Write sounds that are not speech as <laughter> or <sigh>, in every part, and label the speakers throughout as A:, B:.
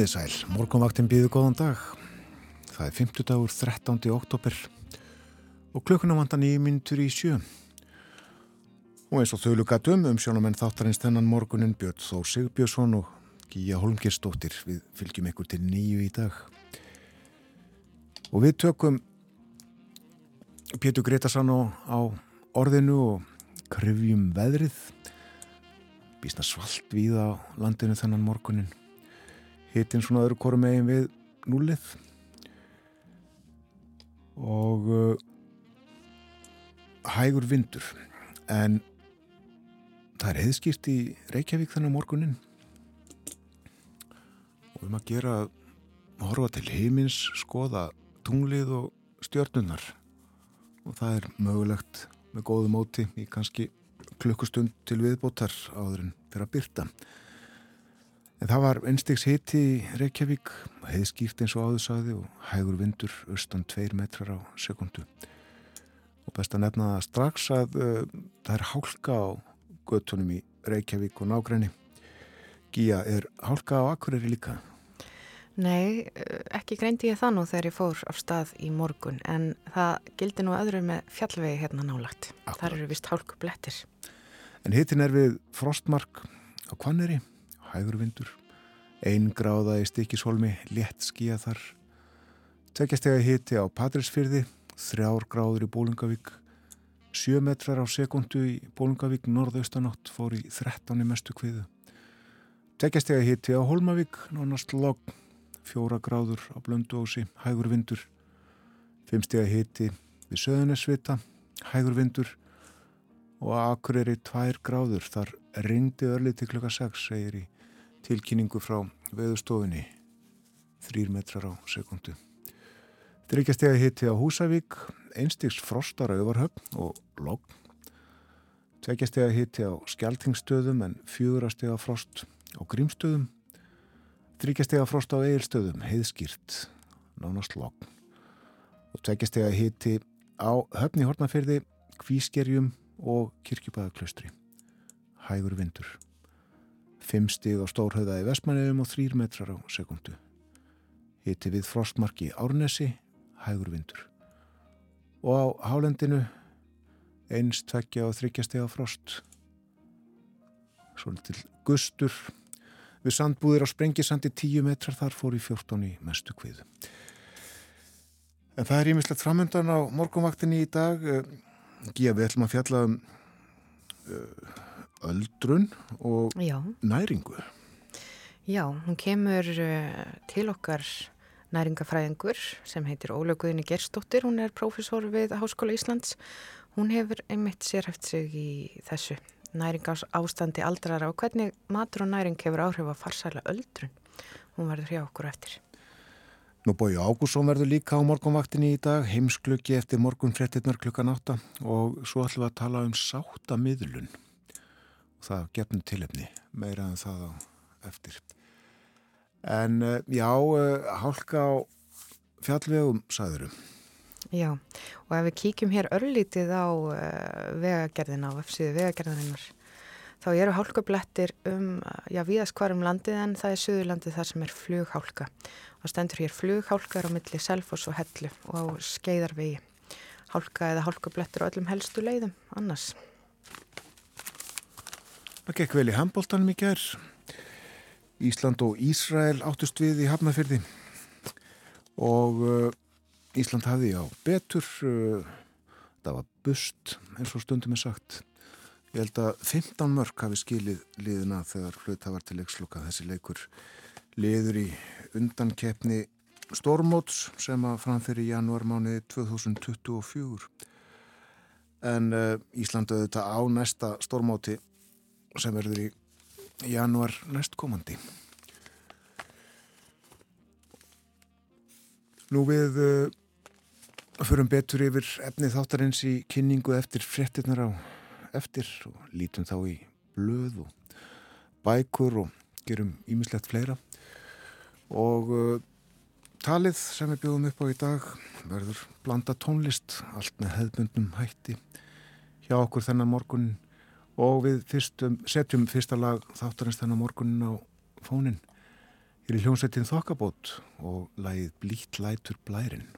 A: Komiði sæl, morgunvaktin býðu góðan dag. Það er 50 dagur 13. oktober og klukkuna vandan í myndur í sjö. Og eins og þau lukatum um sjónamenn þáttarins þennan morgunin Björn Þór Sigbjörnsson og Gíja Holmgerstóttir. Við fylgjum ykkur til nýju í dag. Og við tökum Pétur Gretarsson á orðinu og krifjum veðrið. Bísna svalt við á landinu þennan morgunin hittin svona öðru korum megin við núlið og uh, hægur vindur. En það er heiðskýrt í Reykjavík þannig morgunin og við maður gera horfa til heimins, skoða tunglið og stjörnunar og það er mögulegt með góðu móti í kannski klukkustund til viðbótar áður en fyrir að byrta En það var einstegs hiti í Reykjavík, heiðskýrt eins og áðursaði og hægur vindur austan 2 metrar á sekundu. Og best að nefna það strax að uh, það er hálka á göttunum í Reykjavík og nágræni. Gíja, er hálka á Akureyri líka?
B: Nei, uh, ekki greindi ég það nú þegar ég fór á stað í morgun en það gildi nú öðru með fjallvegi hérna nálagt. Akkurat. Það eru vist hálku blettir.
A: En hitin er við frostmark á Kvanneri? Hægurvindur, einn gráða í stikishólmi, létt skíja þar, tveggjastega hiti á Patrísfyrði, þrjár gráður í Bólingavík, sjö metrar á sekundu í Bólingavík, norðaustanátt fór í 13. mestu kviðu. Tveggjastega hiti á Holmavík, nánast logg, fjóra gráður á Blönduósi, hægurvindur, fimmstega hiti við Söðunesvita, hægurvindur og Akureyri tvær gráður, þar ringdi örlið til klukka 6, segir í tilkynningu frá veðustofinni 3 metrar á sekundu. Þryggjastega hitti á Húsavík, einstiks frostar á Övarhöfn og Logg. Tveggjastega hitti á Skeltingstöðum en fjúrastega frost á Grímstöðum. Þryggjastega frost á Egilstöðum, heiðskýrt, nánast Logg. Og tveggjastega hitti á Höfni Hortnafyrði, Kvískerjum og Kirkjubæðaklaustri. Hægur vindur. 5 stig á stórhauða í Vestmanniðum og 3 metrar á sekundu. Hitti við frostmarki Árnesi, hægur vindur. Og á hálendinu eins, tveggja og þryggja steg á frost. Svona til gustur. Við sandbúðir á Sprengisandi 10 metrar þar fór í 14 í mestu kviðu. En það er ímislegt framöndan á morgunvaktinni í dag. Gíða við ætlum að fjalla um uh, öldrun og Já. næringu.
B: Já, hún kemur uh, til okkar næringafræðingur sem heitir Ólauguðinni Gerstóttir, hún er prófessor við Háskóla Íslands. Hún hefur einmitt sérhæft sig í þessu næringás ástandi aldrara og hvernig matur og næring hefur áhrif að farsæla öldrun. Hún verður hjá okkur eftir.
A: Nú bói Ágússon verður líka á morgunvaktinni í dag, heimsklukki eftir morgun 13. klukkan 8 og svo ætlum við að tala um sáttamiðlun það gefnum tilefni meira en það á eftir. En uh, já uh, hálka á fjallvegum sæðurum
B: Já, og ef við kíkjum hér örlítið á uh, vegagerðina á F-síðu vegagerðarinnar þá eru hálkublettir um, já, viðast hvar um landið en það er söðurlandið þar sem er flughálka. Og stendur hér flughálkar á milli Selfos og Hellu og á skeiðarvegi. Hálka eða hálkublettir á öllum helstu leiðum annars
A: Það gekk vel í handbóltanum í gerð. Ísland og Ísrael áttust við í Hafnafjörði og uh, Ísland hafði á betur. Uh, það var bust eins og stundum er sagt. Ég held að 15 mörg hafi skilið liðina þegar hluta var til leiksluka þessi leikur liður í undankeppni Stormóts sem að framfyrir í janúarmániði 2024 en uh, Ísland auðvitað á næsta Stormóti sem verður í januar næstkomandi. Nú við uh, förum betur yfir efni þáttarins í kynningu eftir frettirnar á eftir og lítum þá í blöð og bækur og gerum ímislegt fleira og uh, talið sem við bjóðum upp á í dag verður blanda tónlist allt með hefðbundnum hætti hjá okkur þennan morgunin og við fyrstum, setjum fyrsta lag þáttarins þennan morgunin á fónin hér í hljómsveitin Þokkabót og lagið Blít lætur blærin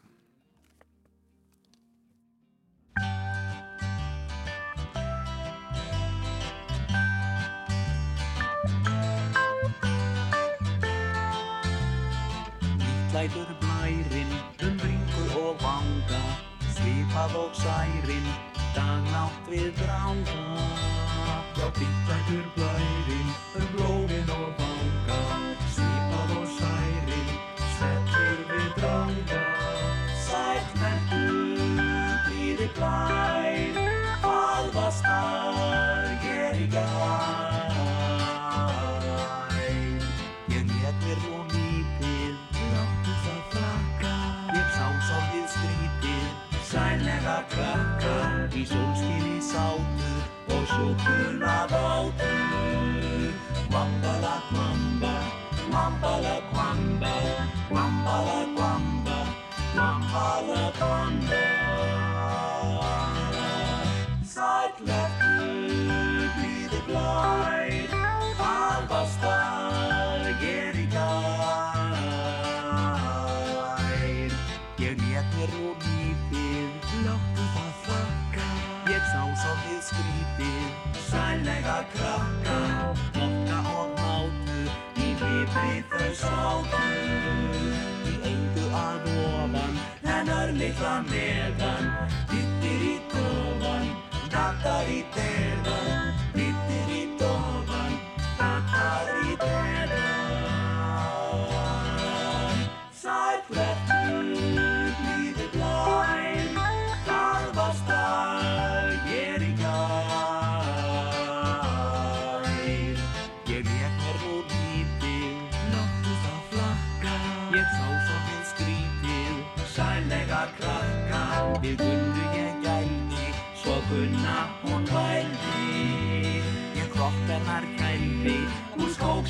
C: Blítlætur blærin um ringur og vanga svipað og særin dagnátt við dranga Já, blítlætur blærin um blóðin og vanga svipað og særin svellur við dranga. Sætt verðu blíði blær hvað var starg er í gær? Ég let mér nú lífið, láttu það flakka. Ég sá svolítið skrítið, sænlega krakka Í sólskinni sátu og sjúkuna bátu Mambala kvamba, mambala lifri þau sátu Í engu að ofan En örlitla meðan Dittir í tofan Datar í teðan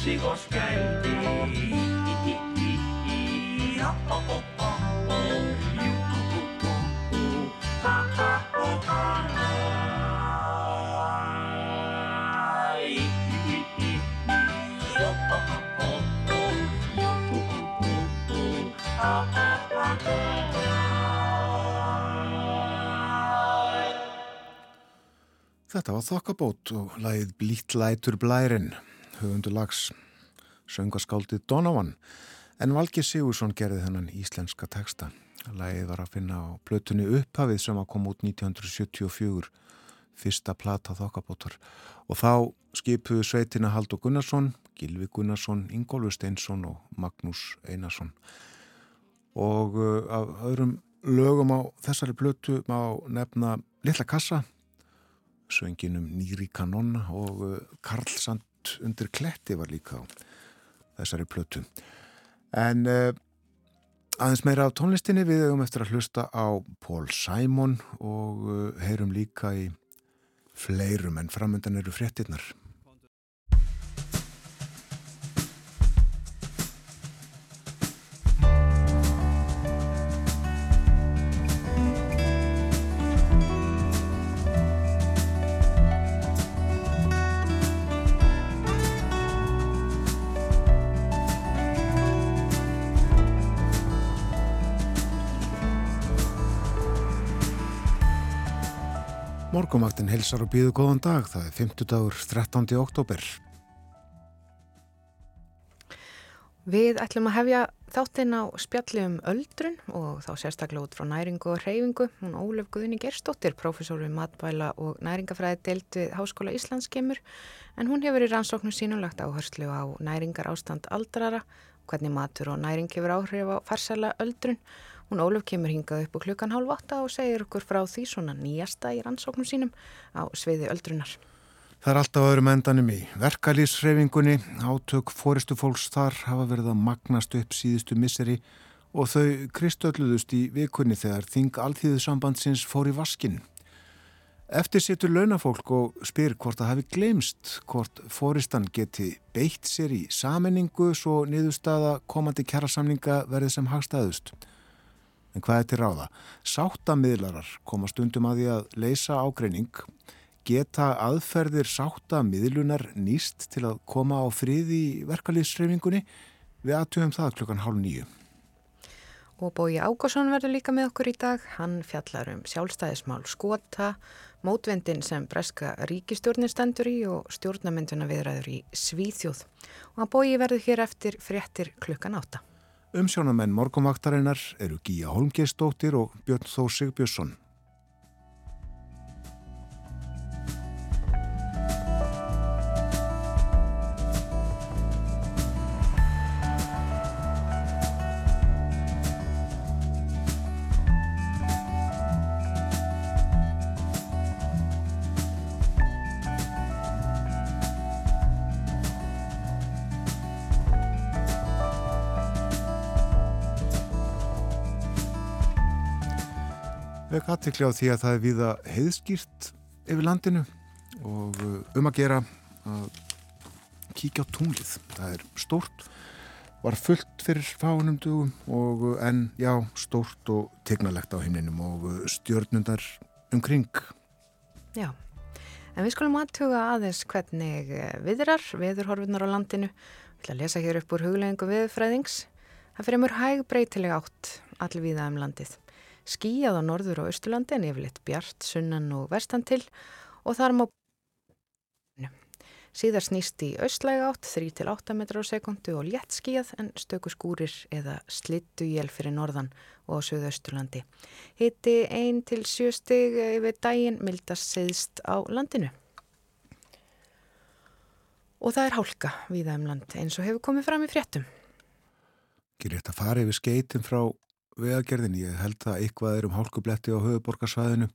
C: Hún skók sig og skældi
A: Þetta var Þokkabót og lagið Blít lætur blærin höfundu lags söngaskáldið Donovan. En Valgi Sigursson gerði þennan íslenska texta. Lagið var að finna á plötunni upphafið sem að koma út 1974 fyrsta plata Þokkabótar. Og þá skipuðu sveitina Haldur Gunnarsson, Gilvi Gunnarsson, Ingólfur Steinsson og Magnús Einarsson. Og uh, af öðrum lögum á þessari plötu má nefna Lilla Kassa sönginum Nýri Kanonna og uh, Karlsand undir kletti var líka á þessari plötu. En uh, aðeins meira af tónlistinni við hefum eftir að hlusta á Paul Simon og uh, heyrum líka í fleirum en framöndan eru fréttinnar. Morgumvaktin helsar og býðu góðan dag. Það er 50 dagur 13. oktober.
B: Við ætlum að hefja þáttinn á spjalli um öldrun og þá sérstaklega út frá næringu og reyfingu. Hún Ólef Guðni Gerstóttir, profesor við matvæla og næringafræði deilt við Háskóla Íslands kemur en hún hefur í rannsóknu sínum lagt áherslu á næringar ástand aldrara, hvernig matur og næring hefur áhrif á farsala öldrun. Hún Ólef kemur hingað upp á klukkan hálf 8 og segir okkur frá því svona nýjasta í rannsóknum sínum á sviði öldrunar.
A: Það er alltaf öðrum endanum í verkalýsreifingunni, átök fóristu fólks þar hafa verið að magnast upp síðustu misseri og þau kristölluðust í vikunni þegar þing alltíðusambandsins fór í vaskin. Eftir situr launafólk og spyr hvort það hafi glemst hvort fóristan geti beitt sér í saminningu svo niðurstaða komandi kjærasamninga verði sem hagstæðust. En hvað er til ráða? Sáttamidlarar koma stundum að því að leysa ágreining. Geta aðferðir sáttamidlunar nýst til að koma á frið í verkalýðsreifingunni? Við aðtugum það klukkan hálf nýju.
B: Og Bói Ágásson verður líka með okkur í dag. Hann fjallar um sjálfstæðismál skota, mótvendin sem breska ríkistjórnir stendur í og stjórnamynduna viðræður í Svíþjóð. Og hann Bói verður hér eftir fréttir klukkan átta.
A: Umsjónamenn morgumvaktarinnar eru Gíja Holmgeistóttir og Björn Þór Sigbjörnsson. Vek aðtikli á því að það er viða heiðskýrt yfir landinu og uh, um að gera að kíkja á tunglið. Það er stórt, var fullt fyrir fáinum dugum og uh, en já, stórt og tegnalegt á himninum og uh, stjörnundar umkring.
B: Já, en við skulum aðtuga aðeins hvernig viðrar, viðurhorfinar á landinu. Við ætlum að lesa hér upp úr huglegingu viðfræðings. Það fyrir mjög hæg breytileg átt allir viða um landið skíjað á norður og austurlandi en yfirleitt bjart, sunnan og vestan til og þar má síðar snýst í austlæga átt 3-8 metrar á sekundu og létt skíjað en stöku skúrir eða slittu jél fyrir norðan og á söðu austurlandi. Hitti 1-7 stig yfir daginn mildast seðst á landinu. Og það er hálka viða um land eins og hefur komið fram í fréttum.
A: Rétt að fara yfir skeitin frá vegagerðin. Ég held að eitthvað er um hálkubletti á höfuborgarsvæðinu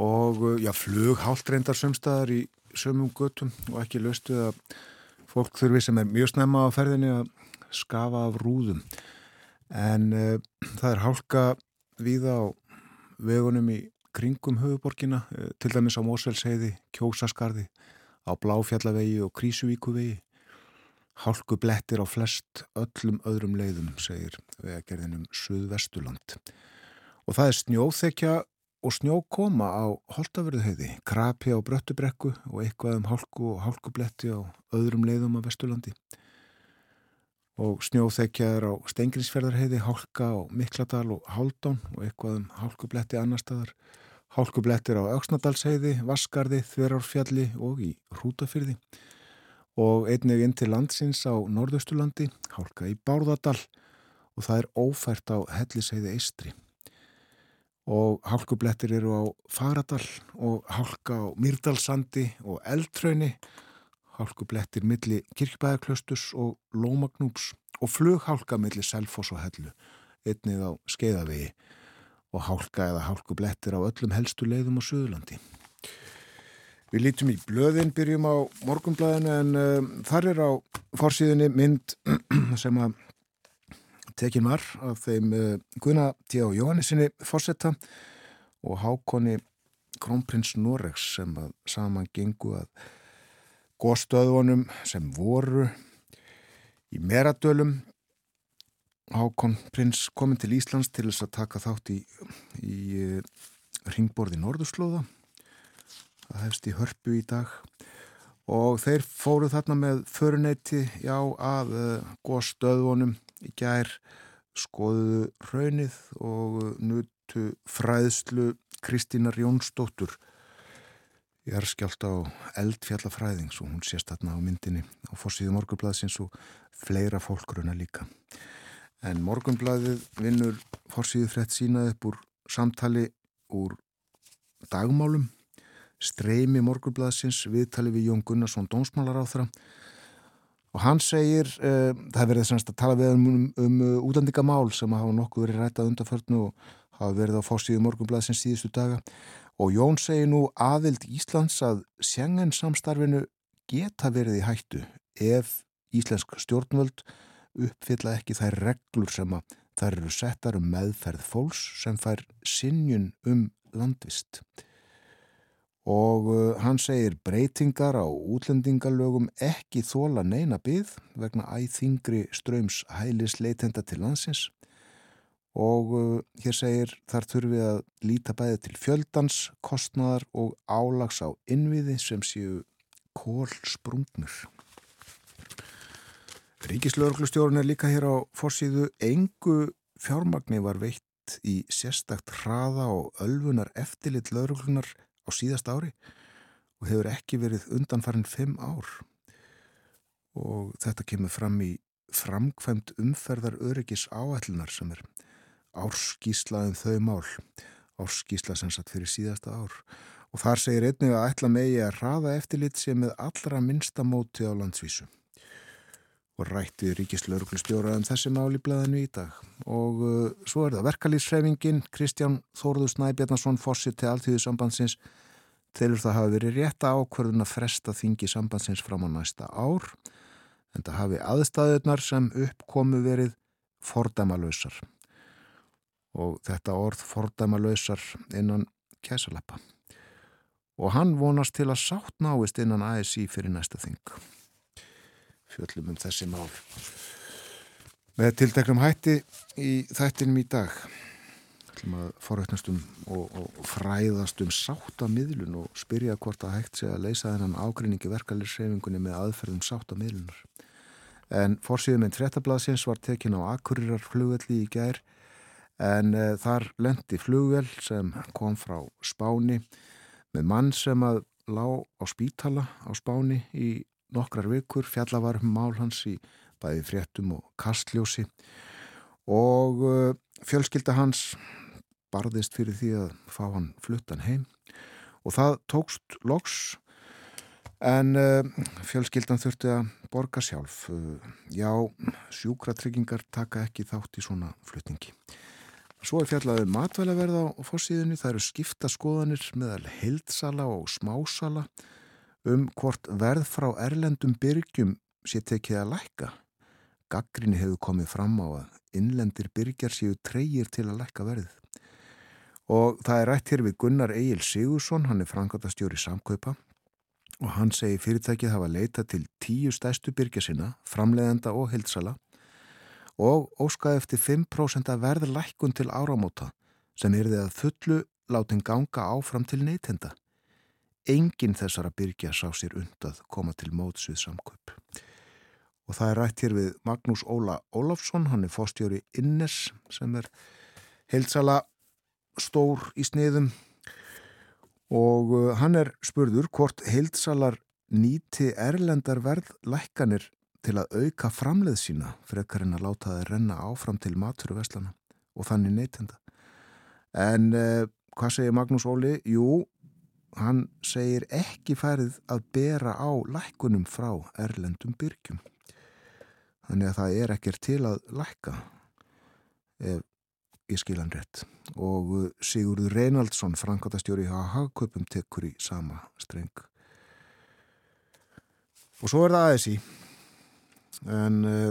A: og uh, já, flug háltreyndar sömstaðar í sömum göttum og ekki löstu að fólk þurfi sem er mjög snemma á ferðinni að skafa af rúðum. En uh, það er hálka víða á vegunum í kringum höfuborgina, uh, til dæmis á Mósvelsheiði, Kjósaskarði, á Bláfjallavegi og Krísuvíkuvegi Hálku blettir á flest öllum öðrum leiðum, segir vegagerðinum Suðvestuland. Og það er snjóþekja og snjókoma á Holtavörðuheiði, krapi á Bröttubrekku og eitthvað um hálku og hálkubletti á öðrum leiðum á Vestulandi. Og snjóþekja er á Stengrinsferðarheiði, hálka á Mikladal og Háldón og eitthvað um hálkubletti annar staðar. Hálkublettir á Öksnadalsheiði, Vaskarði, Þverárfjalli og í Hrútafyrði og einnig inn til landsins á Norðausturlandi, hálka í Bárðardal og það er ófært á Helliseiði Eistri. Og hálkublettir eru á Faradal og hálka á Myrdalsandi og Eldtröyni, hálkublettir milli Kirkbæðarklöstus og Lómagnúps og flughálka milli Selfos og Hellu, einnig á Skeiðavegi og hálka eða hálkublettir á öllum helstu leiðum á Suðurlandi. Við lítum í blöðin, byrjum á morgunblæðinu en uh, þar er á fórsíðunni mynd <clears throat> sem að tekin var af þeim uh, Gunna T. og Jóhannesinni fórsetta og hákonni Krónprins Noregs sem að saman gengu að góðstöðunum sem voru í meradölum. Hákon prins komin til Íslands til þess að taka þátt í, í uh, ringborði Norðurslóða það hefst í hörpu í dag. Og þeir fóru þarna með föruneyti já að uh, eh, góð stöðvonum í gær skoðuðu raunið og nutu fræðslu Kristínar Jónsdóttur. Ég er skjált á eldfjallafræðing svo hún sést þarna á myndinni á fórsíðu morgunblæðsins og fleira fólkruna líka. En morgunblæðið vinnur fórsíðu frétt sínað upp úr samtali úr dagmálum streymi morgurblaðsins viðtali við Jón Gunnarsson dónsmálar á þeirra og hann segir uh, það verður semst að tala við um, um, um uh, útlandingamál sem hafa nokkuð verið rættað undanförnu og hafa verið á fórsíðu morgurblaðsins síðustu daga og Jón segir nú aðild Íslands að sjengen samstarfinu geta verið í hættu ef íslensk stjórnvöld uppfylla ekki þær reglur sem að Þar eru settar um meðferð fólks sem fær sinjun um landvist. Og uh, hann segir breytingar á útlendingalögum ekki þóla neina byggð vegna æþingri ströms hælisleitenda til landsins og uh, hér segir þar þurfi að líta bæði til fjöldans, kostnaðar og álags á innviði sem séu kólsprungnur. Ríkislauglustjórun er líka hér á fórsíðu engu fjármagni var veitt í sérstakt hraða og ölfunar eftirlit lauruglunar á síðast ári og hefur ekki verið undanfarin fimm ár. Og þetta kemur fram í framkvæmt umferðar öryggis áætlunar sem er árskíslaðum þau mál. Árskísla sem satt fyrir síðasta ár. Og þar segir einnig að ætla megi að hraða eftirlit sem með allra minsta móti á landsvísu. Og rætti ríkislauglustjóra um þessi mál í blæðinu í dag. Og uh, svo er það verkalýsreifingin Kristján Þórður Snæbjarnason fórsið til alltíðusambandsins telur það hafi verið rétta ákverðun að fresta þingi sambandsins fram á næsta ár en það hafi aðstæðunar sem uppkomu verið fordæmalösar og þetta orð fordæmalösar innan kæsalappa. Og hann vonast til að sátt náist innan ASI fyrir næsta þing. Fjöllum um þessi mál. Með tilteknum hætti í þættinum í dag ætlum að forveitnast um og, og fræðast um sáttamidlun og spyrja hvort að hægt sé að leysa þennan ágrinningi verkalirsreifingunni með aðferðum sáttamidlunar. En fórsíðum einn frettablasins var tekin á Akureyrar flugvelli í gær en uh, þar lendi flugvel sem kom frá Spáni með mann sem að lá á spítala á Spáni í nokkrar vikur, fjallavar mál hans í bæði fréttum og kastljósi og uh, fjölskylda hans barðist fyrir því að fá hann fluttan heim og það tókst loks en uh, fjölskyldan þurfti að borga sjálf. Uh, já, sjúkratryggingar taka ekki þátt í svona flutningi. Svo er fjallaðið um matvælaverða á fórsíðinu, það eru skipta skoðanir meðal heildsala og smásala um hvort verð frá erlendum byrgjum sé tekið að lækka. Gaggrinni hefur komið fram á að innlendir byrgjar séu treyjir til að lækka verðið. Og það er rætt hér við Gunnar Egil Sigursson, hann er frangatastjóri samkaupa og hann segi fyrirtækið hafa leita til tíu stæstu byrgja sinna, framleiðenda og hildsala og óskaði eftir 5% verðlækkun til áramóta sem er þið að fullu látin ganga áfram til neytenda. Engin þessara byrgja sá sér undað koma til móts við samkaup. Og það er rætt hér við Magnús Óla Ólafsson, hann er fóstjóri Innes sem er heilsala stór í sniðum og uh, hann er spurður hvort heilsalar nýti erlendar verðlækkanir til að auka framleð sína frekar en að láta það renna áfram til maturveslana og þannig neytenda. En eh, hvað segir Magnús Óli? Jú, hann segir ekki færið að bera á lækkunum frá erlendum byrgjum. Þannig að það er ekkert til að lækka ef ég skil hann rétt. Og uh, Sigurður Reynaldsson, frankátastjóri á Hagköpum, tekkur í sama streng. Og svo er það aðeins í. En uh,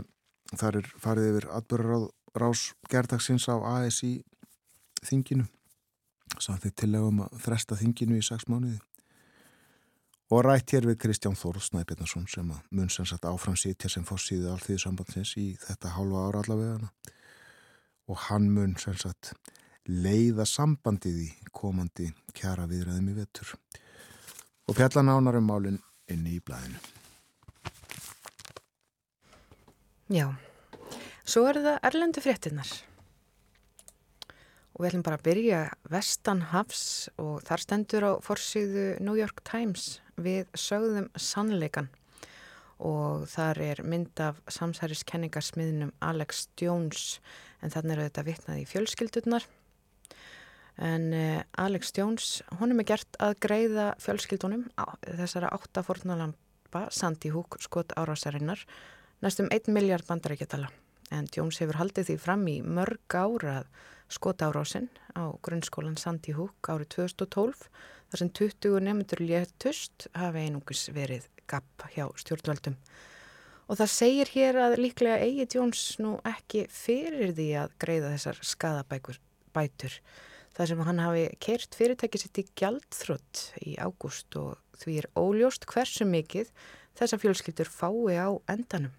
A: þar er farið yfir atbyrjar rás gerdagsins á ASI þinginu samt því tillegum að þresta þinginu í sex mánuði og rætt hér við Kristján Þór Snæbjörnarsson sem að mun sem sagt áfram sítja sem fórsýði allþýðu sambandsins í þetta hálfa ára allavegana og hann mun sem sagt leiða sambandið í komandi kjara viðræðum í vetur. Og fjalla nánar um málinn inn í blæðinu
B: Já, svo er það Erlendu fréttinnar og við ætlum bara að byrja Vestan Hafs og þar stendur á forsýðu New York Times. Við sögðum sannleikan og þar er mynd af samsæriskenningarsmiðnum Alex Jones en þannig er þetta vitnað í fjölskyldurnar. En uh, Alex Jones, honum er gert að greiða fjölskyldunum á, þessara áttafornalampa Sandy Hook skot árásarinnar næstum 1 miljard bandarækjatala en Jones hefur haldið því fram í mörg ára að skotárásin á grunnskólan Sandy Hook árið 2012 þar sem 20 nefndur léttust hafi einungus verið gapp hjá stjórnvöldum Og það segir hér að líklega eigi Jóns nú ekki fyrir því að greiða þessar skadabætur. Það sem hann hafi kert fyrirtækið sitt í gjaldþrott í ágúst og því er óljóst hversu mikið þessa fjölskyldur fái á endanum.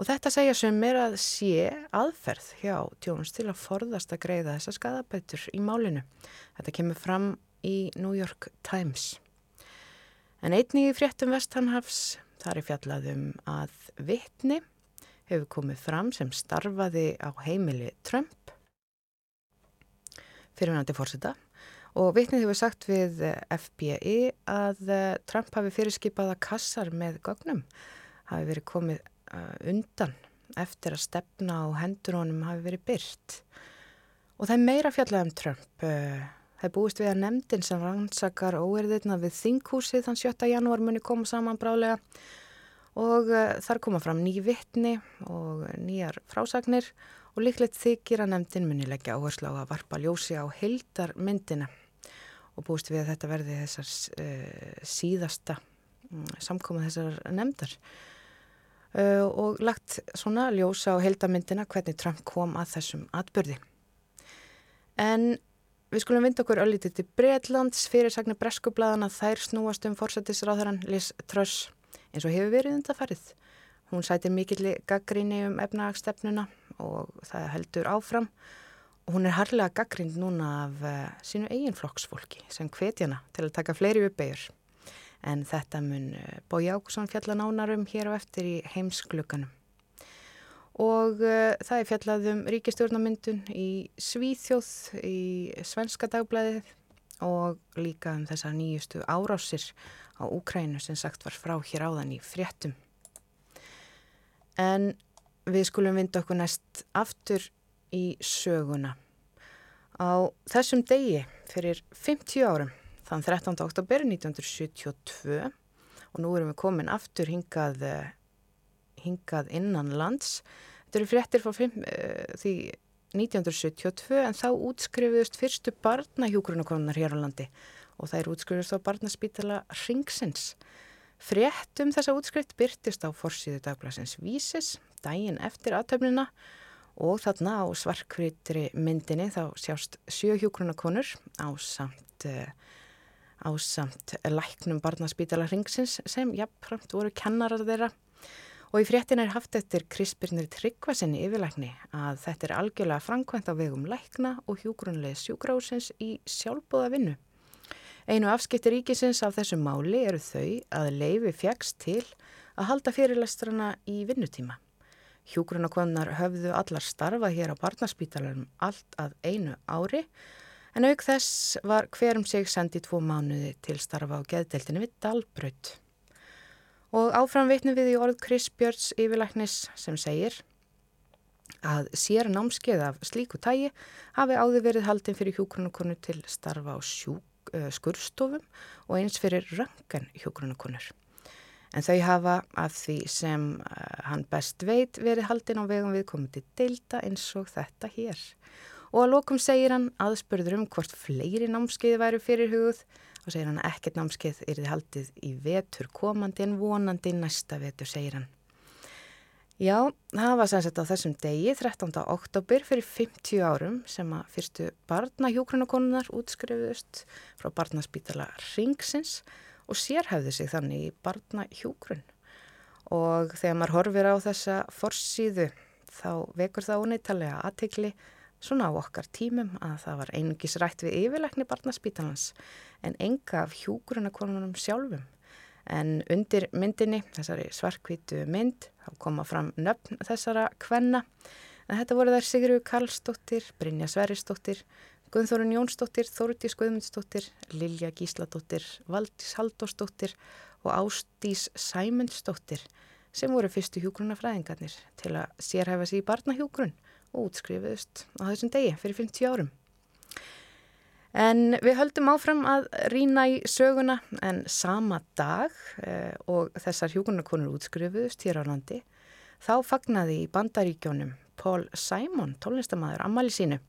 B: Og þetta segja sem er að sé aðferð hjá Jóns til að forðast að greiða þessa skadabætur í málinu. Þetta kemur fram í New York Times. En einnig í fréttum Vesthanhafs þar er fjallaðum að vittni hefur komið fram sem starfaði á heimili Trump fyrirvænandi fórseta og vittnið hefur sagt við FBI að Trump hafi fyrirskipað að kassar með gögnum hafi verið komið uh, undan eftir að stefna á hendur honum hafi verið byrt og það er meira fjallað um Trump uh, það er búist við að nefndin sem rannsakar óerðirna við þinghúsið þann 7. janúar muni koma saman brálega og uh, þar koma fram ný vittni og nýjar frásagnir og líklegt þykir að nefndin muni leggja áherslu á að varpa ljósi á heildarmyndina og búist við að þetta verði þessar uh, síðasta um, samkoma þessar nefndar uh, og lagt svona ljósa á heildarmyndina hvernig Trump kom að þessum atbyrði. En við skulum vinda okkur öllítið til Breitlands fyrirsagnir breskublaðana þær snúast um fórsættisráðaran Liz Truss eins og hefur verið undarfarið. Hún sætir mikill gaggríni um efnagstefnuna og það heldur áfram hún er harlega gaggrind núna af uh, sínu eigin flokksfólki sem hvetjana til að taka fleiri uppeyjur. En þetta mun uh, Bói Ákusson fjalla nánarum hér og eftir í heimsklukanum. Og uh, það er fjallaðum ríkistjórnamyndun í Svíþjóð í Svenska dagblæðið og líka um þessar nýjustu árásir á Úkrænu sem sagt var frá hér áðan í fréttum. En við skulum vinda okkur næst aftur í söguna. Á þessum degi fyrir 50 árum, þann 13. oktober 1972 og nú erum við komin aftur hingað, hingað innan lands. Þetta eru fréttir frá fimm, uh, því 1972 en þá útskrifuðust fyrstu barnahjókurunakonunar hér á landi og það er útskrifuðust á barnaspítala Ringsins. Frétt um þessa útskrift byrtist á forsýðu dagblæsins Vísis daginn eftir aðtöfnina og þarna á svarkvítri myndinni þá sjást sjöhjókrunakonur á samt, eh, á samt læknum barnaspítala Ringsins sem jafnframt voru kennarar þeirra og í fréttin er haft eftir Krispirnir Tryggvasinni yfirlækni að þetta er algjörlega framkvæmt á vegum lækna og hjókrunlega sjúgrásins í sjálfbóða vinnu. Einu afskipti ríkisins af þessu máli eru þau að leifi fjagst til að halda fyrirlestrana í vinnutíma. Hjúgrunakonnar höfðu allar starfað hér á barnaspítalarnum allt að einu ári en auk þess var hverjum sig sendið tvo mánuði til starfa á geðdeltinu við Dalbraut. Og áfram veitnum við í orð Chris Björns yfirlæknis sem segir að sér námskeið af slíku tægi hafi áður verið haldin fyrir hjúgrunarkonu til starfa á sjúk, uh, skurstofum og eins fyrir röngan hjúgrunakonur. En þau hafa af því sem uh, hann best veit verið haldin á vegum viðkomandi deilda eins og þetta hér. Og að lokum segir hann aðspörður um hvort fleiri námskeiði væri fyrir hugð og segir hann að ekkert námskeið er þið haldið í vetur komandi en vonandi næsta vetur, segir hann. Já, það var sannsett á þessum degi, 13. oktober fyrir 50 árum sem að fyrstu barnahjókrunakonunar útskrifuðust frá barnaspítala Ringsins og sérhæfði sig þannig í barna hjúgrunn og þegar maður horfir á þessa forsýðu þá vekur það óneitalega aðtikli svona á okkar tímum að það var einungis rætt við yfirleikni barnaspítalans en enga af hjúgrunnakonunum sjálfum. En undir myndinni, þessari svarkvítu mynd, þá koma fram nöfn þessara kvenna. En þetta voru þær Sigurður Karlsdóttir, Brynja Sveristóttir, Guðþórun Jónsdóttir, Þórtís Guðmundsdóttir, Lilja Gísladóttir, Valdís Haldósdóttir og Ástís Sæmundsdóttir sem voru fyrstu hjúgrunafræðingarnir til að sérhæfa sér í barnahjúgrun og útskrifuðust á þessum degi fyrir 50 árum. En við höldum áfram að rína í söguna en sama dag eh, og þessar hjúgrunarkonur útskrifuðust hér á landi þá fagnaði í bandaríkjónum Paul Simon, tónlistamæður, ammali sínu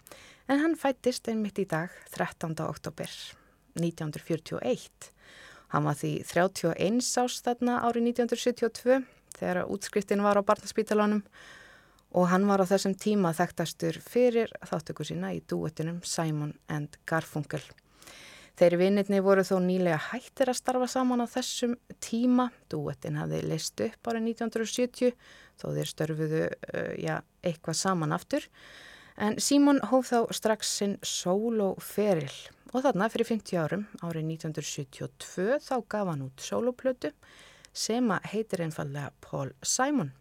B: en hann fættist einmitt í dag 13. oktober 1941. Hann var því 31 ást þarna árið 1972
D: þegar útskriftin var á barnaspítalunum og hann var á þessum tíma þekktastur fyrir þáttöku sína í duetinum Simon and Garfunkel. Þeirri vinnirni voru þó nýlega hættir að starfa saman á þessum tíma. Duetin hafði leist upp árið 1970 þó þeir störfuðu uh, ja, eitthvað saman aftur. En Simon hóf þá strax sinn soloferil og þarna fyrir 50 árum árið 1972 þá gaf hann út soloplötu sem heitir einfallega Paul Simon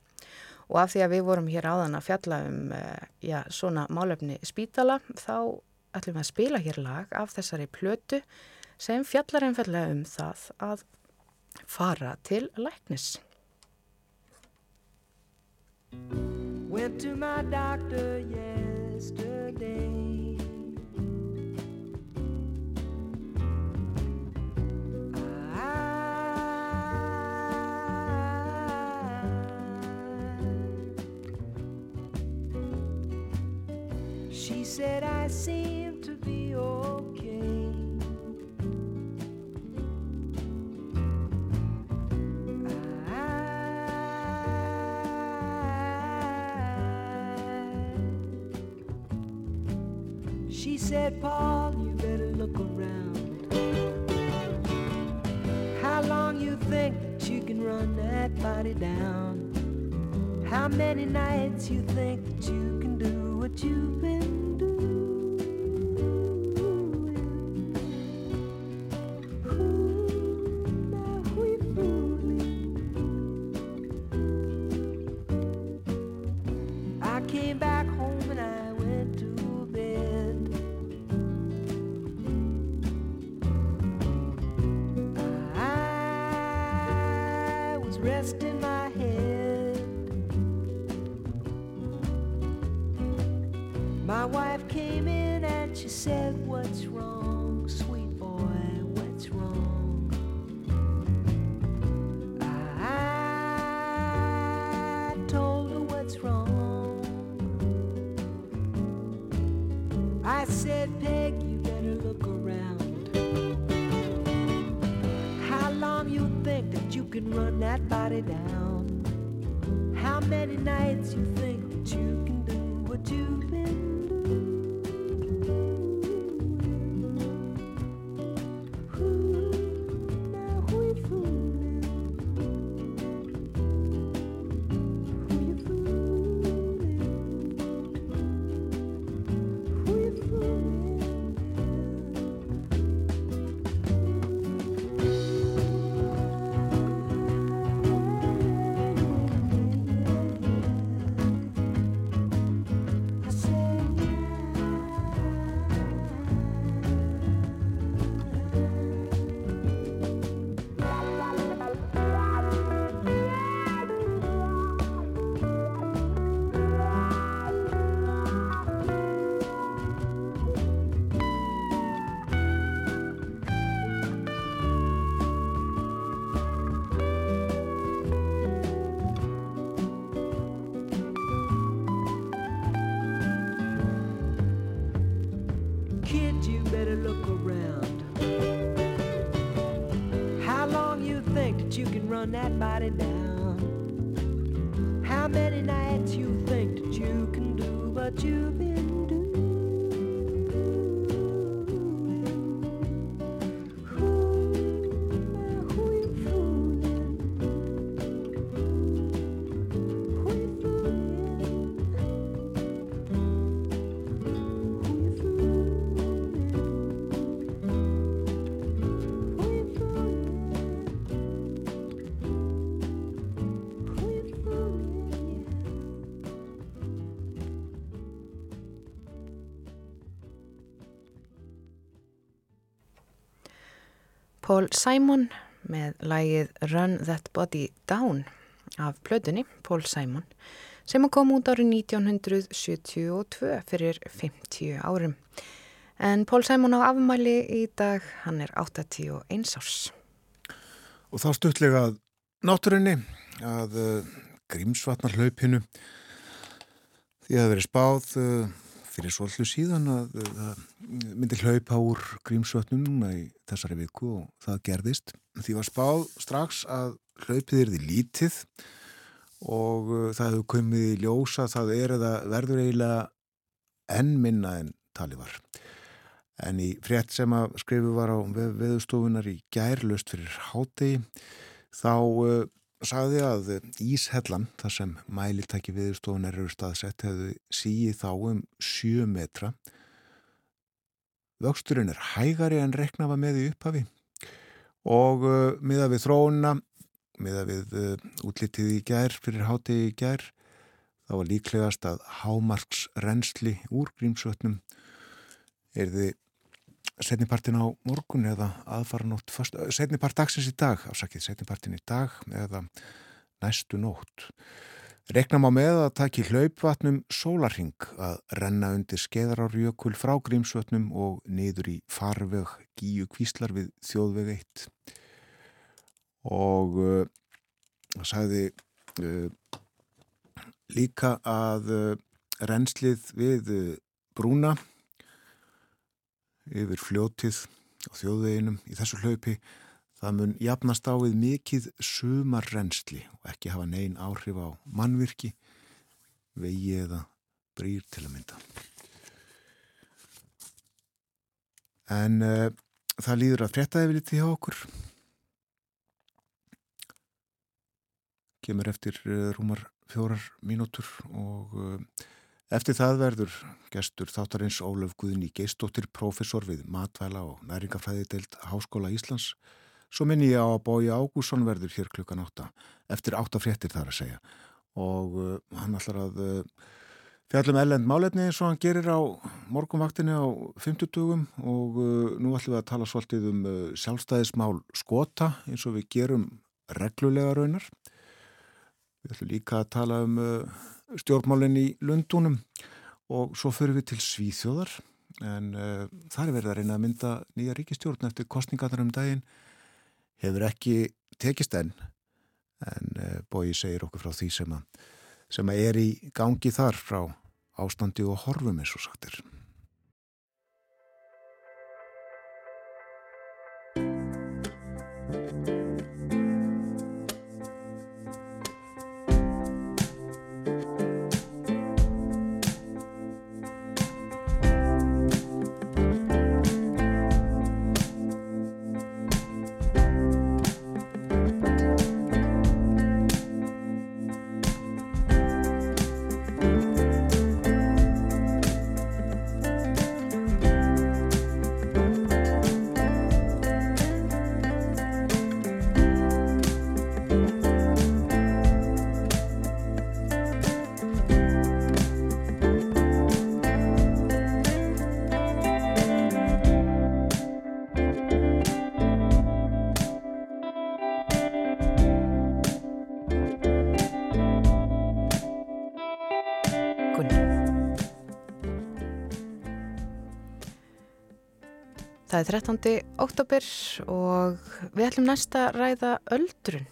D: og af því að við vorum hér áðan að fjalla um eh, já, svona málefni spítala þá ætlum við að spila hér lag af þessari plötu sem fjallar einfallega um það að fara til læknis. Went to my doctor yesterday said I seem to be okay. I, she said, Paul, you better look around. How long you think that you can run that body down? How many nights you think that you can do what you've been run that body down. How many nights you think that you can do, but you've been Paul Simon með lægið Run That Body Down af plötunni Paul Simon sem kom út árið 1972 fyrir 50 árum. En Paul Simon á afmæli í dag, hann er 81 árs.
A: Og þá stuttlega náttúrunni að uh, grímsvatnar hlaupinu því að það veri spáð uh, fyrir svolítið síðan að það myndi hlaupa úr grímsvötnum núna í þessari viku og það gerðist. Því var spáð strax að hlaupið er því lítið og uh, það hefur komið í ljósa það er eða verður eiginlega enn minna en tali var. En í frétt sem að skrifu var á veðustofunar í gærlust fyrir hátegi þá uh, sagði að Íshellan, þar sem mælitæki veðustofunar eru staðsett, hefðu síið þá um 7 metra. Vöxturinn er hægari en reknafa með í upphafi og uh, miða við þróuna, miða við uh, útlitið í gær, fyrir hátegi í gær, þá var líklegast að hámarks reynsli úr grímsvötnum er þið setnipartin á morgun eða aðfara nótt, setnipart dagsins í dag, afsakið setnipartin í dag eða næstu nótt. Reknam á með að taki hlaupvatnum sólarhing að renna undir skeðarárjökul frá grímsvötnum og niður í farveg gíu kvíslar við þjóðveg 1. Og uh, sagði uh, líka að uh, renslið við brúna yfir fljótið á þjóðveginum í þessu hlaupi Það mun jafnast á við mikið sumarrensli og ekki hafa neyn áhrif á mannvirki, vegi eða brýr til að mynda. En uh, það líður að frettaði við litið hjá okkur. Kemur eftir uh, rúmar fjórar mínútur og uh, eftir það verður gestur þáttarins Ólaf Guðni Geistóttir, profesor við matvæla og næringafræði deilt Háskóla Íslands Svo minni ég á að Bói Ágússon verður hér klukkan átta, eftir átta fréttir þar að segja og uh, hann ætlar að uh, fjallum ellend málefni eins og hann gerir á morgunvaktinni á 50 dugum og uh, nú ætlum við að tala svolítið um uh, sjálfstæðismál skota eins og við gerum reglulega raunar. Við ætlum líka að tala um uh, stjórnmálinn í Lundunum og svo fyrir við til Svíþjóðar. En uh, það er verið að reyna að mynda nýja ríkistjórn eftir kostningatar um daginn. Hefur ekki tekist enn. En uh, Bói segir okkur frá því sem að, sem að er í gangi þar frá ástandi og horfum eins og sagtir.
B: Það er 13. oktober og við ætlum næsta ræða öldrun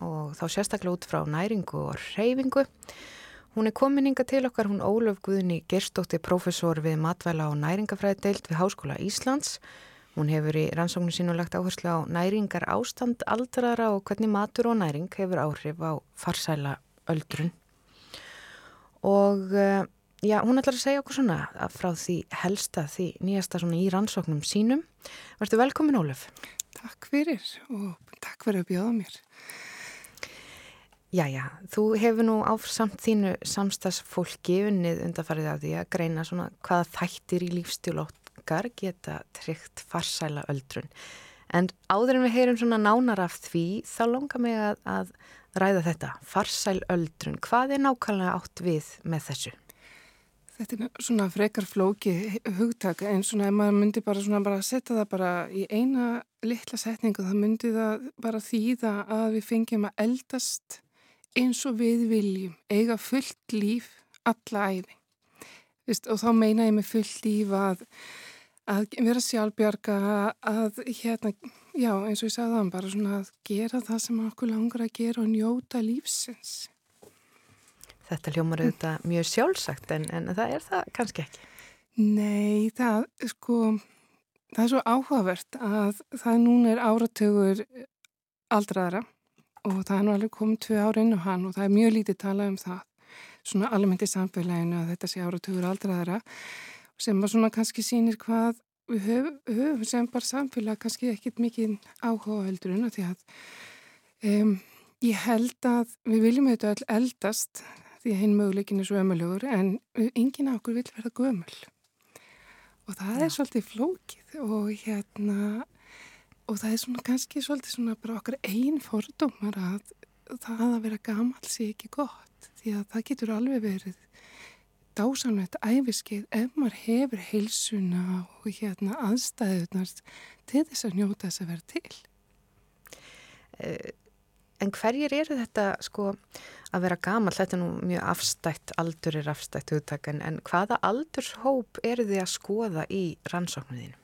B: og þá sérstaklega út frá næringu og reyfingu. Hún er kominninga til okkar, hún Ólöf Guðni Gerstóttir, professor við matvæla og næringafræði deilt við Háskóla Íslands. Hún hefur í rannsóknu sínu lagt áherslu á næringar ástand aldrara og hvernig matur og næring hefur áhrif á farsæla öldrun. Og uh, Já, hún ætlar að segja okkur svona frá því helsta, því nýjasta svona í rannsóknum sínum. Vartu velkomin, Ólef?
E: Takk fyrir og takk fyrir að bjóða mér.
B: Já, já, þú hefur nú áframt þínu samstagsfólki unnið undarfarið af því að greina svona hvaða þættir í lífstílótkar geta tryggt farsæla öldrun. En áður en við heyrum svona nánar af því, þá longar mig að, að ræða þetta, farsæl öldrun. Hvað er nákvæmlega átt við með þessu?
E: Þetta er svona frekar flóki hugtak en svona ef maður myndi bara bara setja það bara í eina litla setningu það myndi það bara þýða að við fengjum að eldast eins og við viljum eiga fullt líf alla æfi Vist, og þá meina ég með fullt líf að, að vera sjálfbjarga að hérna, já eins og ég sagði það bara svona að gera það sem okkur langar að gera og njóta lífsins
B: Þetta hljómar auðvitað mjög sjálfsagt en, en það er það kannski ekki.
E: Nei, það, sko, það er svo áhugavert að það núna er áratögur aldraðara og það er nú alveg komið tvö ára inn á hann og það er mjög lítið talað um það svona almennt í samfélaginu að þetta sé áratugur aldraðara sem að svona kannski sýnir hvað við höfum höf, sem bara samfélag kannski ekkit mikið áhuga heldur en því að um, ég held að við viljum auðvitað all eldast því hinn möguleikin er svo ömulegur en enginn af okkur vil verða gömul og það Já. er svolítið flókið og hérna og það er svona kannski svolítið svona bara okkar einn fordómar að það að vera gamal sé ekki gott því að það getur alveg verið dásamlegt æfiskeið ef maður hefur heilsuna og hérna aðstæðunars til þess að njóta þess að vera til.
B: En hverjir eru þetta sko að vera gamal, þetta er nú mjög afstætt, aldur er afstætt hugtak, en, hvaða aldurshóp eru þið að skoða í rannsóknuðinu?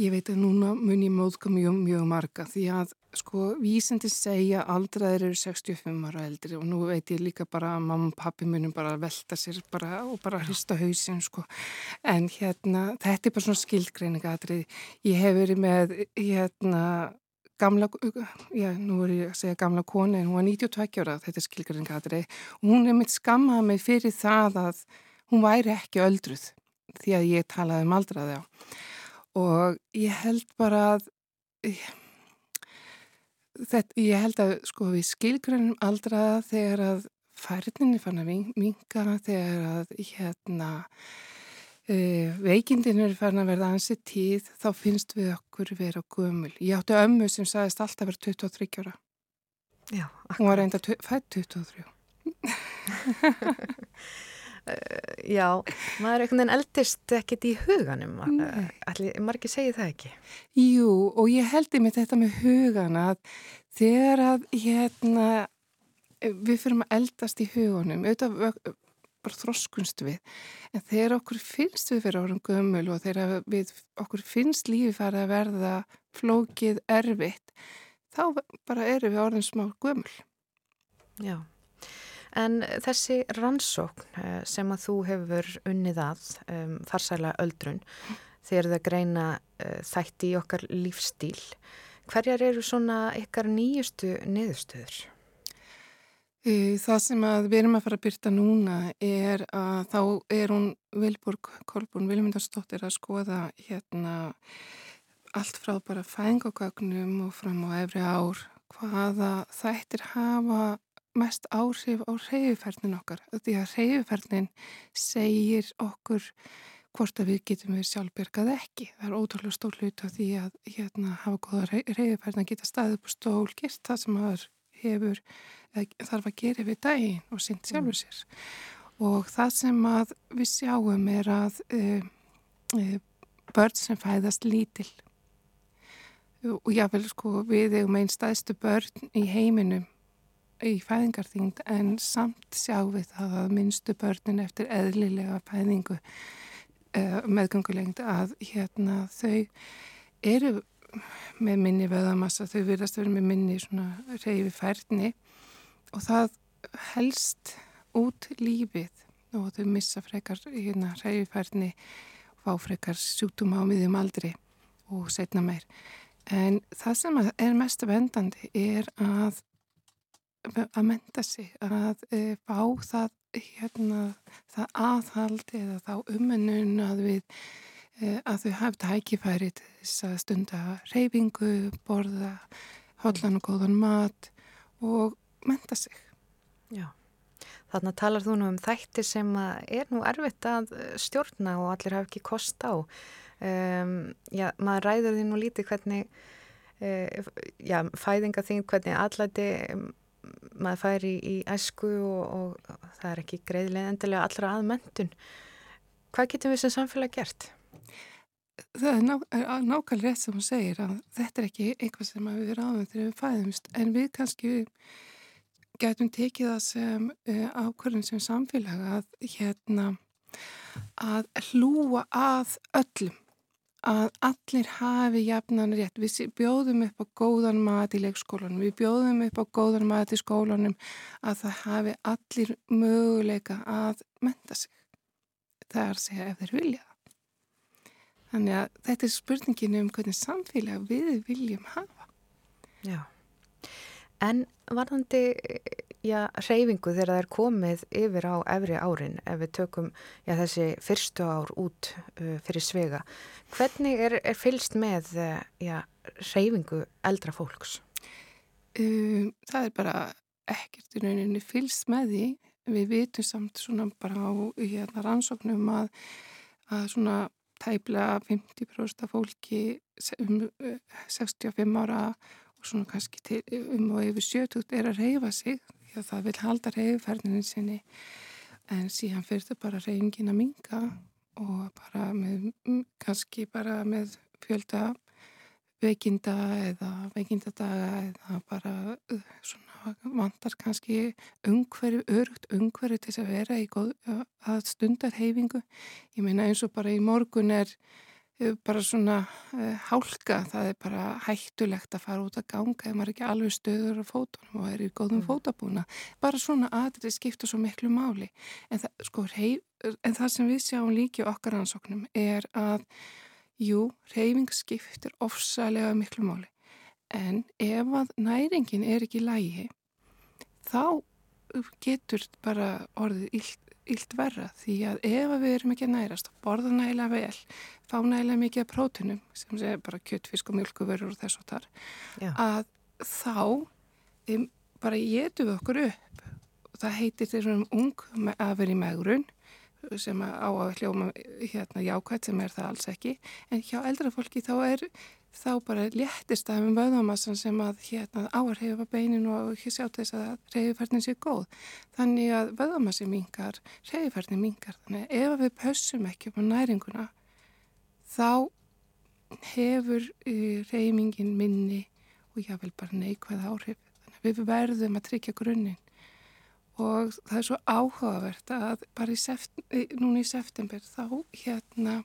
E: Ég veit að núna mun ég móðka mjög, mjög marga því að sko vísindi segja aldraðir eru 65 ára eldri og nú veit ég líka bara að mamma og pappi munum bara velta sér bara og bara hrista hausin sko en hérna þetta er bara svona skildgreiningatrið. Ég hef verið með hérna gamla, já, nú er ég að segja gamla koni, en hún var 92 ára, þetta er skilgaringatri, og hún er mitt skammaði mig fyrir það að hún væri ekki öldruð því að ég talaði um aldraði á. Og ég held bara að, þetta, ég held að sko við skilgrinum aldraða þegar að færninni fann að minga, þegar að hérna, veikindin er farin að verða ansi tíð þá finnst við okkur vera gömul. Ég átti ömmu sem sagðist alltaf verið 23 ára.
B: Já,
E: hún var reynda fætt 23
B: uh, Já, maður er einhvern veginn eldist ekkit í huganum allir, margir segi það ekki?
E: Jú, og ég heldi mig þetta með hugan að þegar að hérna við fyrir að eldast í hugunum auðvitað bara þroskunst við. En þegar okkur finnst við fyrir árum gömul og þegar við, okkur finnst lífi farið að verða flókið erfitt þá bara eru við orðin smá gömul.
B: Já, en þessi rannsókn eh, sem að þú hefur unnið að um, farsæla öldrun þegar það greina uh, þætti í okkar lífstíl hverjar eru svona ykkar nýjustu niðurstöður?
E: Það sem við erum að fara að byrta núna er að þá er hún Vilborg Kolbún Vilmundarsdóttir að skoða hérna allt frá bara fængagögnum og fram á efri ár hvaða þættir hafa mest áhrif á reyðuferðin okkar. Því að reyðuferðin segir okkur hvort að við getum við sjálfbergað ekki. Það er ótrúlega stór hlut af því að hérna hafa góða reyðuferðin að geta staðið upp og stól, gert það sem hafa hefur þarf að gera við daginn og sýnt mm. sjálfur sér. Og það sem að við sjáum er að e, e, börn sem fæðast lítil og jáfnvel sko við hefum einn staðstu börn í heiminum í fæðingarþyngd en samt sjáum við það að minnstu börnin eftir eðlilega fæðingu e, meðgöngulegnd að hérna þau eru með minni veðamassa, þau virðast að vera með minni svona reyfi færni og það helst út lífið og þau missa frekar hérna reyfi færni og fá frekar sjútum á miðjum aldri og setna meir. En það sem er mest vendandi er að að menta sig, að e, fá það, hérna, það aðhald eða þá umennun að við að þau hafi tækifæri til þess að stunda reyfingu, borða, hollan og góðan mat og menta sig.
B: Já, þarna talar þú nú um þættir sem er nú erfitt að stjórna og allir hafi ekki kost á. Um, já, maður ræður því nú lítið hvernig, uh, já, fæðinga þín, hvernig allæti um, maður færi í, í æsku og, og það er ekki greiðilega endilega allra aðmöndun. Hvað getum við sem samfélag gert?
E: Það er, ná, er nákvæmlega rétt sem hún segir að þetta er ekki eitthvað sem við ráðum þegar við fæðumst. En við kannski getum tekið það sem uh, ákvörðin sem samfélag að hérna að hlúa að öllum að allir hafi jafnan rétt. Við bjóðum upp á góðan mat í leikskólanum, við bjóðum upp á góðan mat í skólanum að það hafi allir möguleika að menta sig. Það er að segja ef þeir vilja Þannig að þetta er spurningin um hvernig samfélag við viljum hafa.
B: Já, en varðandi já, reyfingu þegar það er komið yfir á efri árin ef við tökum já, þessi fyrstu ár út uh, fyrir svega. Hvernig er, er fylst með já, reyfingu eldra fólks?
E: Um, það er bara ekkert í rauninni fylst með því. Við vitum samt svona bara á hérna, rannsóknum að, að svona tæplega 50% af fólki um 65 ára og svona kannski til, um og yfir 70 er að reyfa sig því að það vil halda reyðferðinu sinni. En síðan fyrir þau bara reyngin að minga og bara með, kannski bara með fjölda veikinda eða veikindadaga eða bara uh, svona vantar kannski ungverju, örugt ungverju til að vera í góð, að stundar heifingu. Ég meina eins og bara í morgun er bara svona hálka, það er bara hættulegt að fara út að ganga ef maður ekki alveg stöður á fótunum og er í góðum mm. fótabúna. Bara svona aðrið skipta svo miklu máli. En það, sko, hei, en það sem við sjáum líki okkar ansóknum er að Jú, reyfing skiptir ofsalega miklu máli. En ef að næringin er ekki lægi þá getur bara orðið illt, illt verra. Því að ef við erum ekki að nærast og borða nægilega vel, fá nægilega mikið af prótunum sem sé bara kjöttfisk og mjölkuverur og þess og þar Já. að þá um, bara getum við okkur upp. Og það heitir þessum ung að vera í megrun sem á að hljóma hérna jákvæmt sem er það alls ekki. En hjá eldra fólki þá er þá bara léttist af um vöðamassan sem að hérna áarhefa beinin og ekki sjá þess að reyðferðin sé góð. Þannig að vöðamassi mingar reyðferðin mingar þannig að ef við pössum ekki á næringuna þá hefur eh, reyðmingin minni og jável bara neikvæð áhrif. Þannig að við verðum að tryggja grunninn og það er svo áhugavert að bara í seft, núna í september þá hérna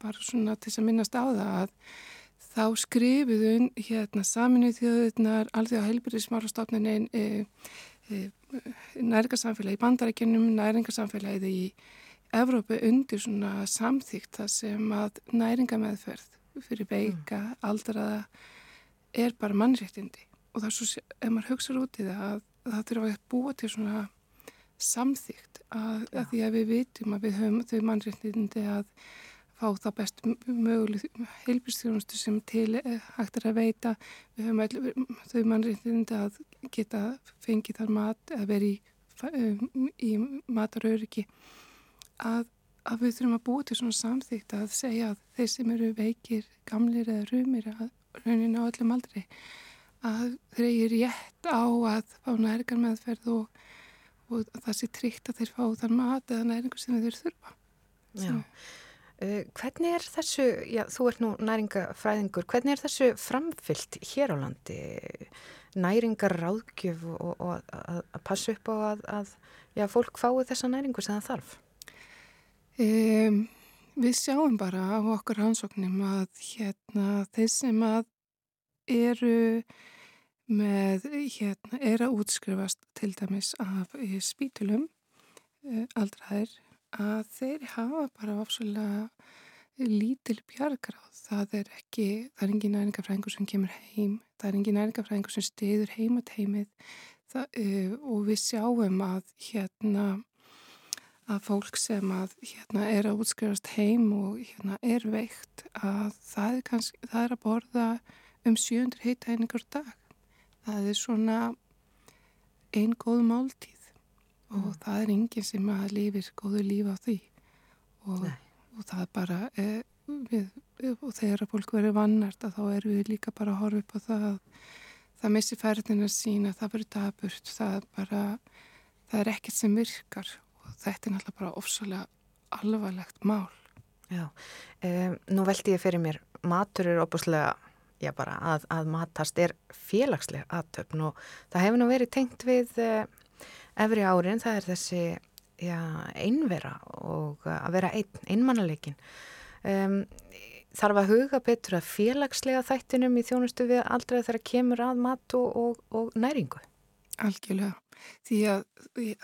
E: bara svona til þess að minnast á það að þá skrifuðun hérna saminuð þjóðunar alþjóða heilbyrðismálastofnunin e, e, næringarsamfélagi í bandarækjunum, næringarsamfélagið í Evrópu undir svona samþýgt það sem að næringameðferð fyrir beika, mm. aldraða er bara mannréttindi og það er svo, ef maður hugsaður út í það að það þurfa að búa til svona samþýgt að, að því að við vitum að við höfum þau mannréttindi að fá það best möguleg heilbjörnstjónustu sem til hægt er að veita. Við höfum all, þau mannréttindi að geta fengið þar mat að vera í, um, í mataröryggi. Að, að við þurfum að búa til svona samþýgt að segja að þeir sem eru veikir, gamlir eða rumir að raunin á öllum aldrei að þeir eru rétt á að fá nærgar meðferð og, og það sé tryggt að þeir fá þann mat eða næringu sem þeir þurfa.
B: Já. Uh, hvernig er þessu, já þú ert nú næringafræðingur, hvernig er þessu framfyllt hér á landi? Næringar ráðgjöf og, og að, að passa upp á að, að já, fólk fái þessa næringu sem það þarf?
E: Um, við sjáum bara á okkur hansóknum að hérna, þeir sem að eru með, hérna, er að útskrifast til dæmis af spítulum eh, aldraðir að þeir hafa bara ofsvöldlega lítil bjargráð. Það er ekki, það er engin næringafræðingur sem kemur heim, það er engin næringafræðingur sem stiður heimateimið uh, og við sjáum að hérna að fólk sem að hérna er að útskrifast heim og hérna er veikt að það er kannski, það er að borða um 700 heitæningar dag. Það er svona einn góð máltíð og mm. það er enginn sem að lifir góðu líf á því og, og það er bara eh, við, og þegar að fólk verður vannart þá erum við líka bara að horfa upp á það að það missi færðina sína, það verður daburt, það er bara það er ekkert sem virkar og þetta er náttúrulega bara ofsalega alvarlegt mál.
B: Já, um, nú veldi ég fyrir mér, matur er opuslega já bara að, að matast er félagsleg aðtöfn og það hefur nú verið tengt við uh, efri árin, það er þessi já, einvera og uh, að vera ein, einmannaleikin um, þarf að huga betur að félagslega þættinum í þjónustu við aldrei þegar kemur að mat og, og, og næringu?
E: Algjörlega, því að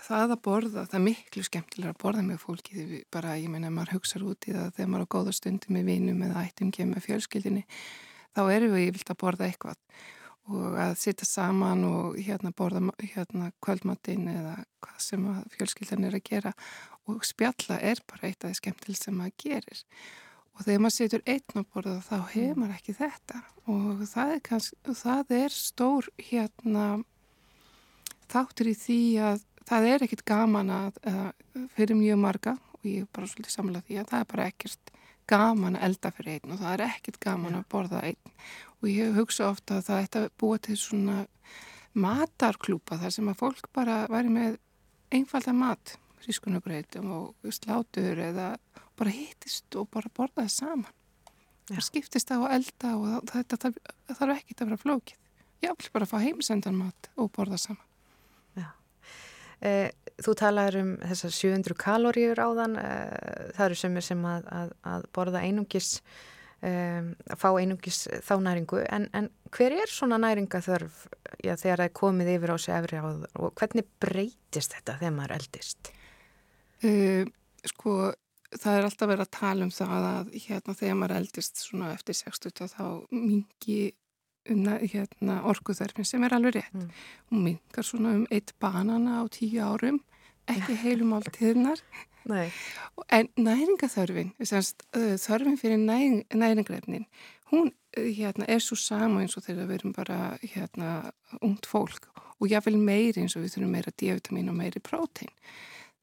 E: það að borða, það er miklu skemmtilega að borða með fólki því við bara, ég meina, maður hugsaður út í það þegar maður á góða stundi með vinum eða ættum kemur fjölskyldinni þá erum við yfirlt að borða eitthvað og að sitja saman og hérna borða hérna kvöldmattin eða hvað sem fjölskyldan er að gera. Og spjalla er bara eitt af því skemmtil sem maður gerir. Og þegar maður situr einn á borða þá hefur mm. maður ekki þetta. Og það er, kannski, það er stór hérna þáttur í því að það er ekkit gaman að, að fyrir mjög marga og ég er bara svolítið samlað því að það er bara ekkert gaman að elda fyrir einn og það er ekkert gaman að borða einn og ég hugsa ofta að það ætti að búa til svona matarklúpa þar sem að fólk bara væri með einfalda mat, frískunugreitum og slátur eða bara hittist og bara borðaði saman og skiptist á að elda og þetta þarf, þarf ekki að vera flókið. Ég vil bara fá heimsendan mat og borða saman.
B: Eh, þú talaður um þessar 700 kaloríur áðan, eh, það eru sem er sem að, að, að borða einungis, eh, að fá einungis þá næringu, en, en hver er svona næringa þörf já, þegar það er komið yfir á sig efri áður og hvernig breytist þetta þegar maður eldist?
E: Uh, sko, það er alltaf verið að tala um það að hérna þegar maður eldist svona eftir 60 þá mingi hérna, orkuþörfin sem er alveg rétt. Mm. Hún mingar svona um eitt banana á tíu árum, ekki <laughs> heilum áltíðnar.
B: Nei.
E: En næringaþörfin, þörfin fyrir næring, næringrefnin, hún hérna, er svo sama eins og þegar við erum bara hérna, ungt fólk og jáfnveil meiri eins og við þurfum meira D-vitamin og meiri prótein.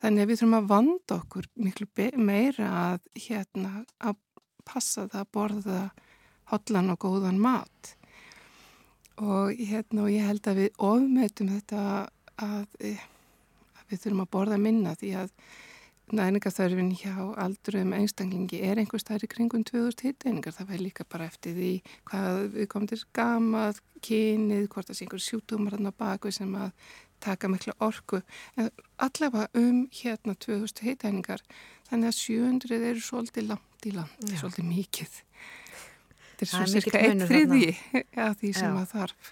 E: Þannig að við þurfum að vanda okkur miklu meira að, hérna, að passa það að borða hotlan og góðan mat. Og, hérna, og ég held að við ofmetum þetta að, að við þurfum að borða minna því að næringarþörfin hjá aldruðum einstaklingi er einhver starf í kringum 2000 hitteiningar. Það væri líka bara eftir því hvað við komum til gamað, kynið, hvort það sé einhver sjútumar á baku sem að taka miklu orku. En allavega um hérna 2000 heitæningar þannig að 700 eru svolítið langt í land svolítið mikið þetta er svo cirka eitt þriði af því sem Já. að þarf.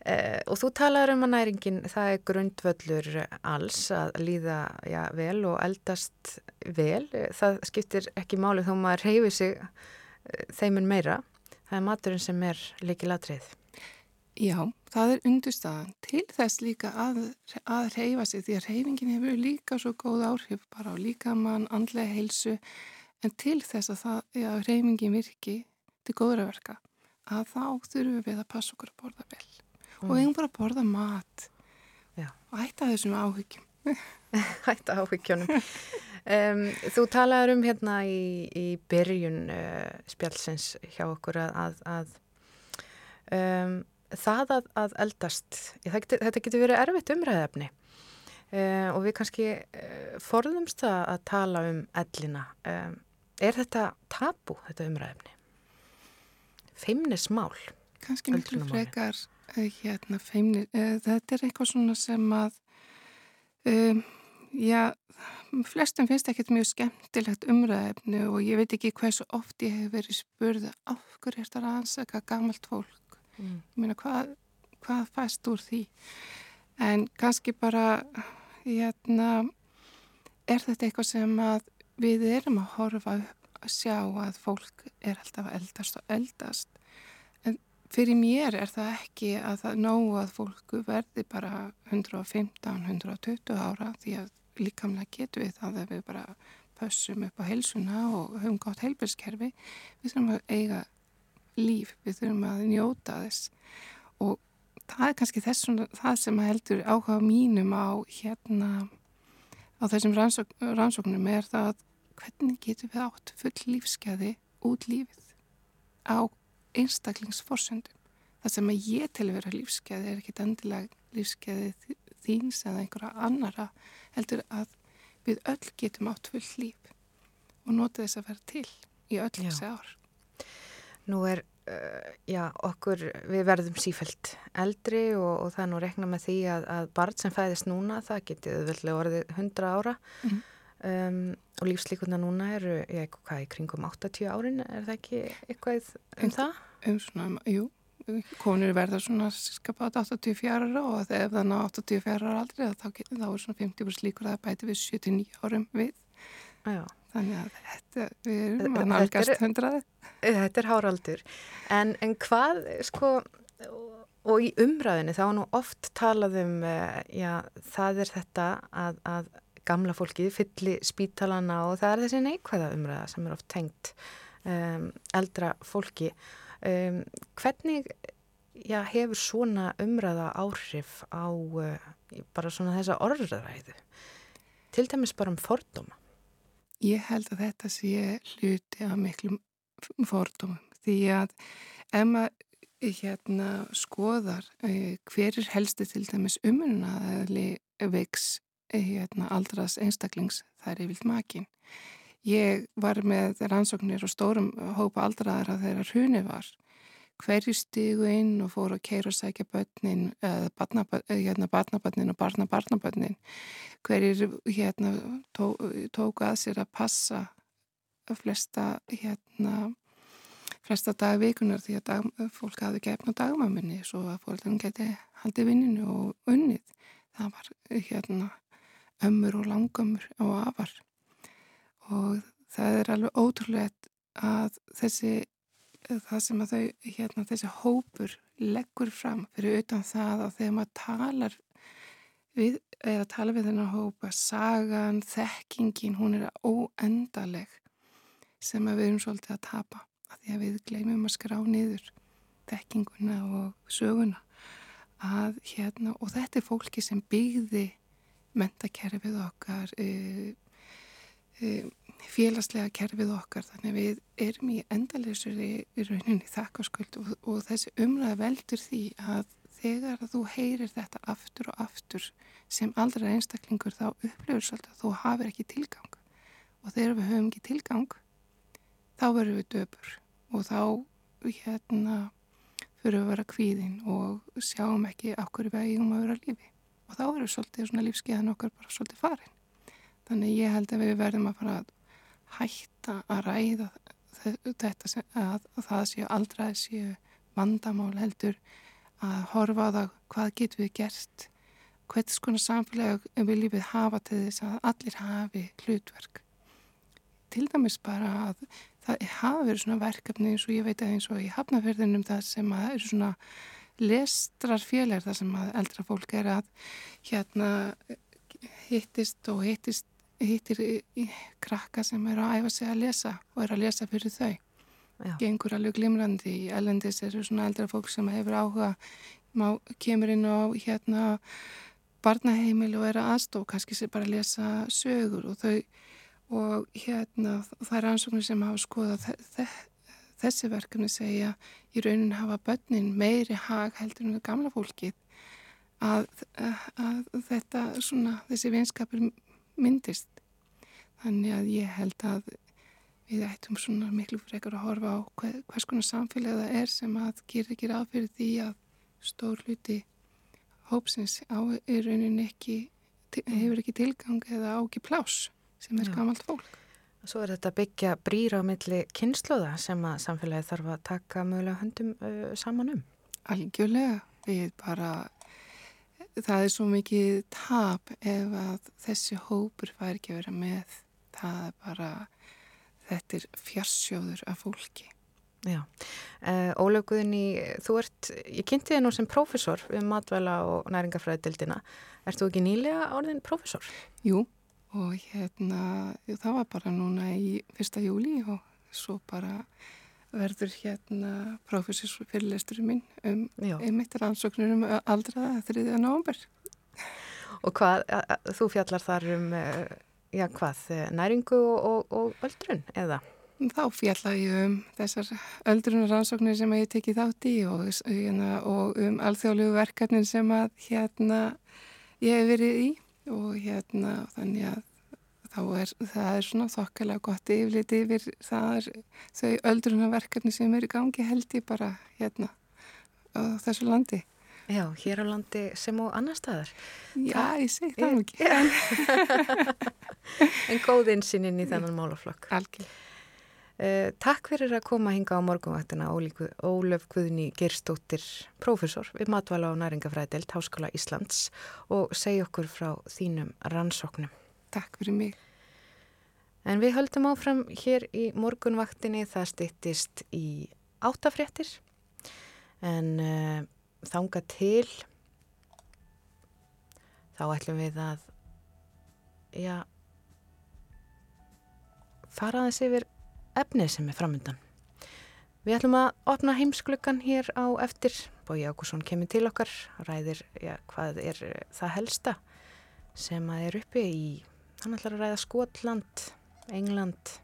B: Eh, og þú talar um að næringin það er grundvöllur alls að líða ja, vel og eldast vel. Það skiptir ekki máli þó maður reyfi sig eh, þeiminn meira. Það er maturinn sem er líkið latrið
E: Já, það er undurstaðan til þess líka að, að reyfa sig því að reyfingin hefur líka svo góð áhrif bara á líkamann, andlega heilsu. En til þess að, það, að reyfingin virki til góðra verka að þá þurfum við að passa okkur að borða vel mm. og einhver að borða mat Já. og hætta þessum áhyggjum. <laughs>
B: hætta áhyggjónum. Um, þú talaður um hérna í, í byrjun uh, spjálsins hjá okkur að, að um, það að, að eldast, getur, þetta getur verið erfitt umræðefni uh, og við kannski uh, forðumst að tala um ellina. Um, er þetta tabu, þetta umræðefni? Feimnismál?
E: Kannski miklu frekar hérna, feimni, þetta er eitthvað svona sem að um, já, flestum finnst ekkert mjög skemmtilegt umræðefni og ég veit ekki hversu oft ég hef verið spurða af hverju er þetta að ansaka gamalt fólk mm. ég meina hvað, hvað fæst úr því en kannski bara hérna er þetta eitthvað sem að við erum að horfa upp að sjá að fólk er alltaf að eldast og eldast. En fyrir mér er það ekki að það nógu að fólku verði bara 115-120 ára því að líkamlega getur við það að við bara pössum upp á heilsuna og höfum gátt heilbilskerfi við þurfum að eiga líf, við þurfum að njóta þess. Og það er kannski þess svona, það sem heldur áhuga mínum á hérna á þessum rannsók, rannsóknum er það að hvernig getur við átt full lífskeiði út lífið á einstaklingsforsöndum. Það sem að ég til að vera lífskeiði er ekkit endilega lífskeiði þíns eða einhverja annara heldur að við öll getum átt full líf og nota þess að vera til í öll þessi ár.
B: Nú er, uh, já, okkur, við verðum sífælt eldri og, og það er nú rekna með því að, að barn sem fæðist núna, það getið vel orðið 100 ára mm. Um, og lífslíkuna núna eru, ég eitthvað, hvað, í kringum 80 árin, er það ekki eitthvað um, um það?
E: Um svona, jú, konur verða svona skapað 84 ára og ef það ná 84 ára aldrei þá, þá er svona 50% líkur að bæti við 79 árum við. Já. Þannig að þetta, við erum að nálgast hundraði.
B: Þetta er háraldur. En, en hvað, sko, og í umræðinni þá nú oft talað um, uh, já, það er þetta að, að gamla fólkið fylli spítalana og það er þessi neikvæða umræða sem er oft tengt um, eldra fólki. Um, hvernig já, hefur svona umræða áhrif á uh, bara svona þessa orðræðu? Til dæmis bara um fordóma.
E: Ég held að þetta sé hluti af miklum fordómum því að ef maður hérna skoðar eh, hver er helsti til dæmis umrunaðali veiks hérna, aldraðs einstaklings það er yfirlt makin. Ég var með rannsóknir og stórum hópa aldraðara þegar hruni var hverju stígu inn og fóru að keira og sækja börnin, eða hérna, barnabörnin og barnabarnabörnin, hverjir hérna, tó, tóku að sér að passa flesta, hérna, flesta dagvikunar því að dag, fólk hafði gefn á dagmaminni svo að fólk geti haldið vinninu og unnið. Það var hérna, ömmur og langömmur og afar. Og það er alveg ótrúlega að þessi það sem að þau, hérna, þessi hópur leggur fram fyrir utan það að þegar maður talar við, eða tala við þennan hópa sagan, þekkingin hún er óendaleg sem að við erum svolítið að tapa. Að því að við gleymum að skrá niður þekkinguna og söguna. Að hérna og þetta er fólki sem byggði mentakerfið okkar e, e, félagslega kerfið okkar þannig að við erum í endaleysur í, í rauninni þakkarskuld og, og þessi umræða veldur því að þegar að þú heyrir þetta aftur og aftur sem aldrei einstaklingur þá upplifur svolítið að þú hafið ekki tilgang. Og þegar við höfum ekki tilgang þá verðum við döpur og þá hérna fyrir að vera kvíðin og sjáum ekki okkur við eigum að vera lífi og þá eru svolítið svona lífskeiðan okkar bara svolítið farin. Þannig ég held að við verðum að fara að hætta að ræða þetta að, að það séu aldrei séu vandamál heldur að horfa á það hvað getur við gert? Hvernig skona samfélag viljum við hafa til þess að allir hafi hlutverk? Til dæmis bara að það hafa verið svona verkefni eins og ég veit að eins og í hafnaferðinum það sem að eru svona lestrar félagar það sem að eldra fólk er að hérna hittist og hittist hittir krakka sem eru að æfa sig að lesa og eru að lesa fyrir þau. Já. Gengur alveg glimrandi í ellendis eru svona eldra fólk sem hefur áhuga, má, kemur inn á hérna barnaheimil og eru aðstof, kannski sem bara lesa sögur og þau og hérna það er ansóknir sem hafa skoðað þessi verkefni segja í raunin hafa börnin meiri hag heldur en það gamla fólkið að, að, þetta svona þessi vinskapur myndist. Þannig að ég held að við ættum svona miklu frekar að horfa á hver, hvers konar samfélag það er sem að gera ekki ráð fyrir því að stór hluti hópsins á raunin ekki, hefur ekki tilgang eða á ekki plás sem er gamalt fólk.
B: Svo er þetta byggja brýra á milli kynnslóða sem að samfélagi þarf að taka mögulega höndum uh, saman um.
E: Algjörlega, við bara það er svo mikið tap ef að þessi hópur fær ekki að vera með. Það er bara þetta er fjarsjóður af fólki.
B: Já, uh, Ólaf Guðni þú ert, ég kynnti þið nú sem prófessor um matvæla og næringafræðildina Ert þú ekki nýlega orðin prófessor?
E: Jú, og hérna það var bara núna í fyrsta júli og svo bara verður hérna professors fyrirlesturinn minn um einmitt rannsóknir um aldraða þriðja nógumber.
B: Og hvað, þú fjallar þar um, já hvað, næringu og, og, og öldrun eða?
E: Þá fjalla ég um þessar öldrunar rannsóknir sem ég teki þátt í og, hérna, og um alþjóðlegu verkefnin sem að hérna ég hef verið í og hérna þannig að þá er það er svona þokkalega gott yfirleiti yfir það er þau öldrunarverkefni sem er í gangi held ég bara hérna á þessu landi.
B: Já, hér á landi sem á annar staðar.
E: Já, Þa, ég segi það ekki. <laughs>
B: en góð insinn inn í þennan málaflokk.
E: Algjör.
B: Uh, takk fyrir að koma hinga á morgunvaktina Ólöf Guðni Gerstóttir, profesor við Matvæla og næringafræðild Háskóla Íslands og segja okkur frá þínum rannsóknum.
E: Takk fyrir mig.
B: En við höldum áfram hér í morgunvaktinni, það stittist í áttafréttir en uh, þanga til þá ætlum við að já fara aðeins yfir efnið sem er framöndan. Við ætlum að opna heimsklukkan hér á eftir. Bói Ákusson kemur til okkar, ræðir já, hvað er það helsta sem að er uppi í, hann ætlar að ræða Skotland, England,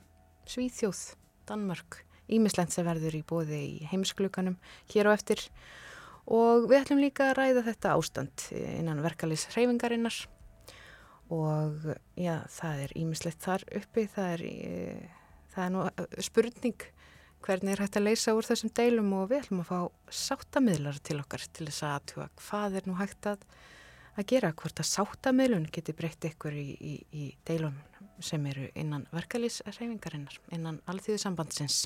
B: Svíþjóð, Danmörk, Ímislend sem verður í bóði í heimsklukkanum hér á eftir og við ætlum líka að ræða þetta ástand innan verkalýs hreyfingarinnar og já, það er ímislegt þar uppi, það er, það er nú spurning hvernig er hægt að leysa úr þessum deilum og við ætlum að fá sáttamidlar til okkar til þess að aðtjóða hvað er nú hægt að, að gera, hvort að sáttamidlun geti breytt ykkur í, í, í deilum sem eru innan verkalýsreyfingarinnar, innan alþjóðsambandsins.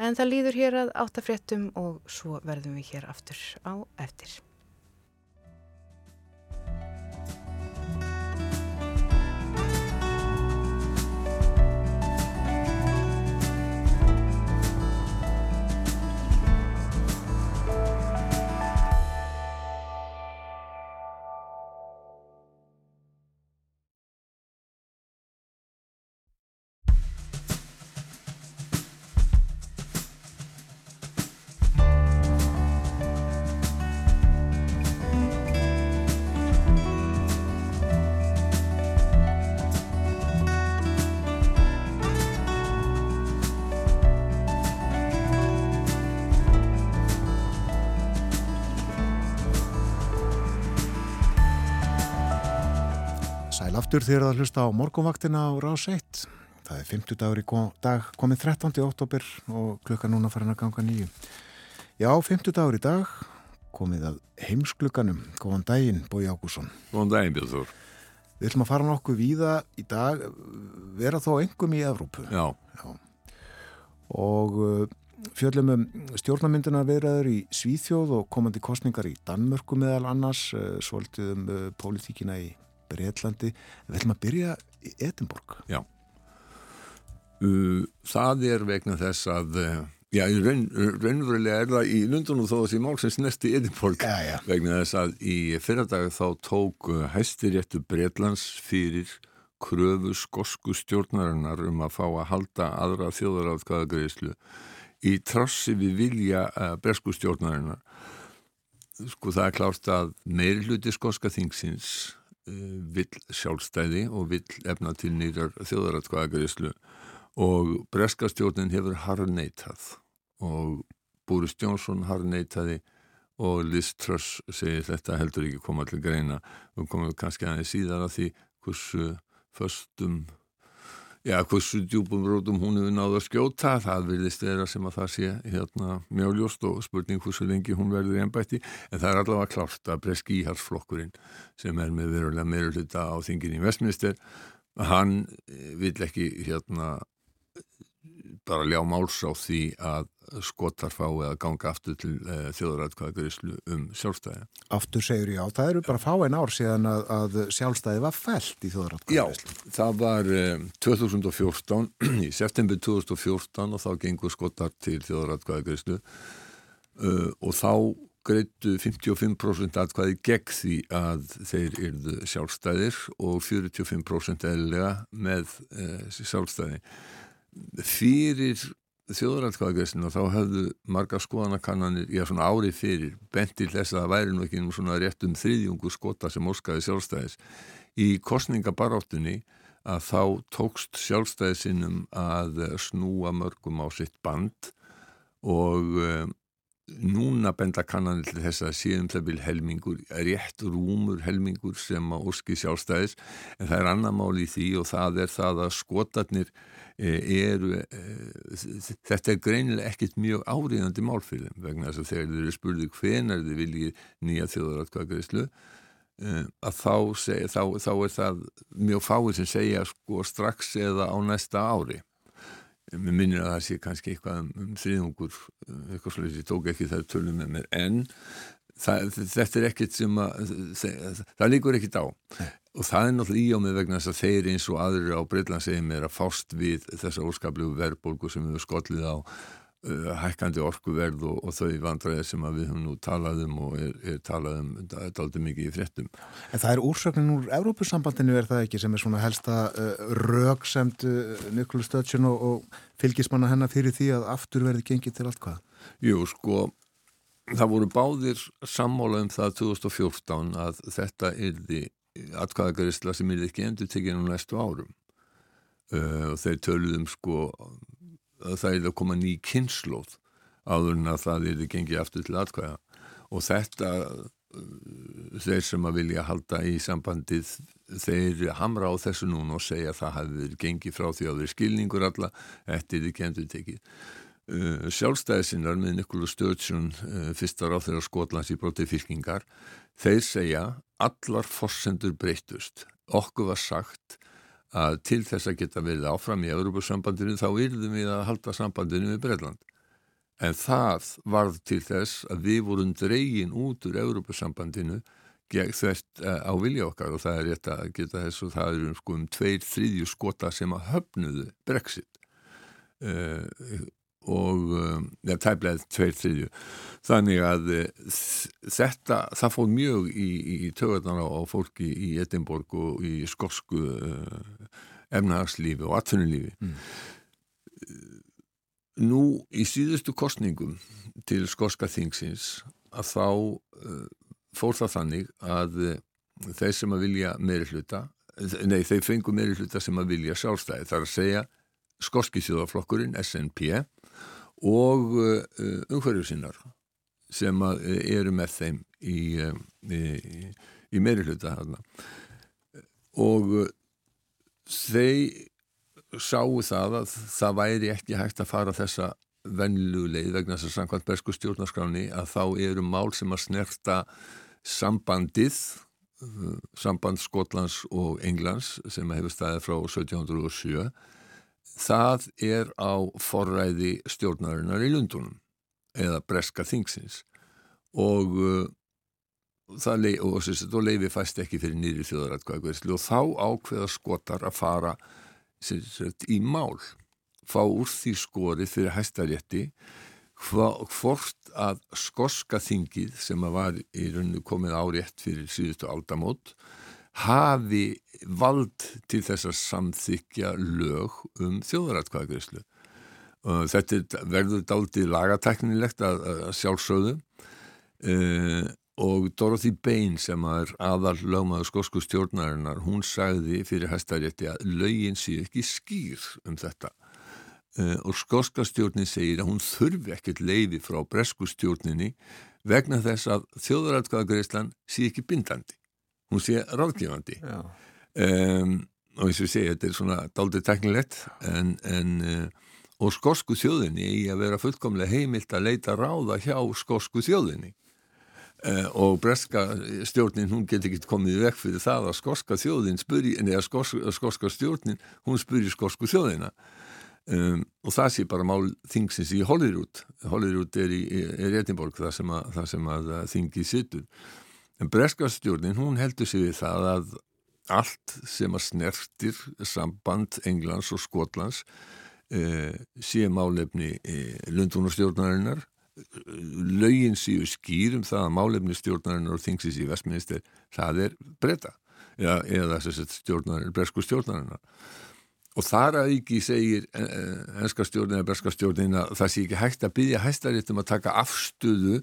B: En það líður hér að áttafréttum og svo verðum við hér aftur á eftir.
A: Aftur þegar það hlusta á morgunvaktina á rás 1. Það er 50 dagur í dag, komið 13. oktober og klukka núna farin að ganga nýju. Já, 50 dagur í dag, komið að heimsklukkanum. Góðan daginn, Bói Ágússon.
F: Góðan daginn, Björður.
A: Við ætlum að fara nokkuð víða í dag, vera þó engum í Evrópu.
F: Já.
A: Já. Og uh, fjöldum um stjórnamynduna viðræður í Svíþjóð og komandi kostningar í Danmörku meðal annars, uh, svolítið um uh, pólitíkina í Breitlandi. Við ætlum að byrja í Edinborg.
F: Já. Það er vegna þess að, já, raun, raunverulega er það í Lundunum þó að þessi mál sem snesti Edinborg
A: já, já.
F: vegna þess að í fyrradag þá tók hæstiréttu Breitlands fyrir kröfu skosku stjórnarinnar um að fá að halda aðra þjóðaráðkvæðagreyslu í trossi við vilja bresku stjórnarinnar. Sko það er klárt að meiri hluti skoska þingsins vill sjálfstæði og vill efna til nýrar þjóðaratkvæðagreyslu og breska stjórnin hefur harneitað og Boris Johnson harneitaði og Liz Truss segir þetta heldur ekki koma til greina. Og komum kannski aðeins síðan að því hversu föstum já, hversu djúbum rótum hún hefur náðu að skjóta, það vilist vera sem að það sé hérna mjáljóst og spurning hversu lengi hún verður í ennbætti en það er allavega klárt að breski íhalsflokkurinn sem er með verulega meirulita á þingin í vestminister hann vil ekki hérna bara ljá máls á því að skotar fái að ganga aftur til uh, þjóðrætkvæðagreyslu um sjálfstæði.
A: Aftur segur já, það eru bara fáin ár síðan að, að sjálfstæði var fælt í þjóðrætkvæðagreyslu.
F: Já, það var uh, 2014, í september 2014 og þá gengur skotar til þjóðrætkvæðagreyslu uh, og þá greittu 55% atkvæði gegn því að þeir yrðu sjálfstæðir og 45% eðlilega með sjálfstæði fyrir þjóðrætkvæðagreysinu þá hefðu marga skoðanakannanir, já svona árið fyrir bentil þess að væri nú ekki svona rétt um þriðjungu skota sem óskaði sjálfstæðis. Í kostningabaráttunni að þá tókst sjálfstæðisinnum að snúa mörgum á sitt band og um, núna benda kannanir til þess að séum það vil helmingur, rétt rúmur helmingur sem að óski sjálfstæðis. En það er annar mál í því og það er það að skotarnir eru, þetta er greinilega ekkit mjög áriðandi málfylgum vegna þess að þegar þeir eru spurðið hvenar þeir viljið nýja þjóðaratkvæðagreyslu að þá, seg, þá, þá er það mjög fáið sem segja sko strax eða á næsta ári. Mér minnir að það sé kannski eitthvað um, um þriðungur eitthvað slúið sem ég tók ekki það tölum með mér en það, þetta er ekkit sem að það, það líkur ekkit á og það er náttúrulega í á mig vegna þess að þeir eins og aðrir á Breitlandsegum er að fást við þessa óskaplegu verðbólgu sem við skollið á uh, hækkandi orkuverð og, og þau vandræði sem við höfum nú talað um og er, er talað um aldrei mikið í fréttum.
A: En það er úrsöknin úr Evrópussambandinu er það ekki sem er svona helsta uh, rögsemt uh, Niklas Stötsjön og, og fylgismanna hennar fyrir því að aftur verði gengið til allt hvað?
F: Jú, sko, það voru báðir sammála um það 2014 að þetta yrði atkvæðagarisla sem yrði ekki endur tekið á næstu árum. Uh, og þeir töluðum sko að það er að koma ný kynnslóð áður en að það er gengið aftur til atkvæða. Og þetta uh, þeir sem að vilja halda í sambandið þeir hamra á þessu núna og segja að það verið gengið frá því að þeir skilningur alla eftir því kendur tekið sjálfstæðisinnar með Nikola Sturgeon uh, fyrstar á þeirra Skotlands í brotið fylkingar þeir segja allar forsendur breytust okkur var sagt að til þess að geta verið áfram í Európa-sambandinu þá yrðum við að halda sambandinu með Breitland. En það varð til þess að við vorum dregin út úr Európa-sambandinu þvert eh, á vilja okkar og það er rétt að geta þess og það eru sko um tveir þriðju skota sem að höfnuðu Brexit. Uh, og um, ja, tæmlega tveir þriðju. Þannig að uh, þetta, það fóð mjög í, í tögarnar á fólki í Edinborg og í skorsku uh, efnahagslífi og atvinnulífi. Mm. nú í síðustu kostningum til skorska þingsins að þá fór það þannig að þeir sem að vilja meiri hluta nei, þeir fengu meiri hluta sem að vilja sjálfstæði. Þar að segja skorski þjóðaflokkurinn SNP og uh, umhverju sinnar sem uh, eru með þeim í, uh, í, í meiri hluta hana. og þeir sáu það að það væri ekki hægt að fara þessa vennuleið vegna þess að samkvæmt bersku stjórnarskráni að þá eru mál sem að snerta sambandið samband Skotlands og Englands sem hefur staðið frá 1707 það er á forræði stjórnarinnar í Lundunum eða breska þingsins. Og uh, það leif, og, og leifi fæst ekki fyrir nýri þjóðaratkvæðagveðslu og þá ákveða skotar að fara sagt, í mál. Fá úr því skorið fyrir hæstarétti hvort að skoska þingið sem var í rauninu komið árétt fyrir síðustu aldamót hafi vald til þess að samþykja lög um þjóðaratkvæðagreyslu. Þetta verður daldið lagateknilegt að, að sjálfsögðu uh, og Dorothy Bain sem er aðal lögmaður skosku stjórnarinnar, hún sagði fyrir hæstarétti að lögin sé ekki skýr um þetta. Uh, og skoska stjórnin segir að hún þurfi ekkert leiði frá bresku stjórninni vegna þess að þjóðaratkvæðagreyslan sé ekki bindandi hún sé ráðgjöfandi um, og eins og ég segi, þetta er svona daldið teknilegt en, en uh, og skosku þjóðinni í að vera fullkomlega heimilt að leita ráða hjá skosku þjóðinni. Uh, og breska stjórnin hún getur ekki komið vekk fyrir það að skoska þjóðin spyrir, en eða skos, skoska stjórnin hún spyrir skosku þjóðina. Um, og það sé bara mál þingsins í Hollywood. Hollywood er í, Edinborg það sem að, að þingið sittur En breskastjórnin, hún heldur sig við það að allt sem að snertir samband Englands og Skotlands eh, sé málefni eh, Lundunarstjórnarinnar lögin síu skýr um það að málefni stjórnarinnar og þingsis í Vestminister það er breyta ja, eða stjórnarinnar, bresku stjórnarinnar. Og þar að ekki segir enska stjórnin eða breska stjórnin að það sé ekki hægt að byggja hæstaréttum að taka afstöðu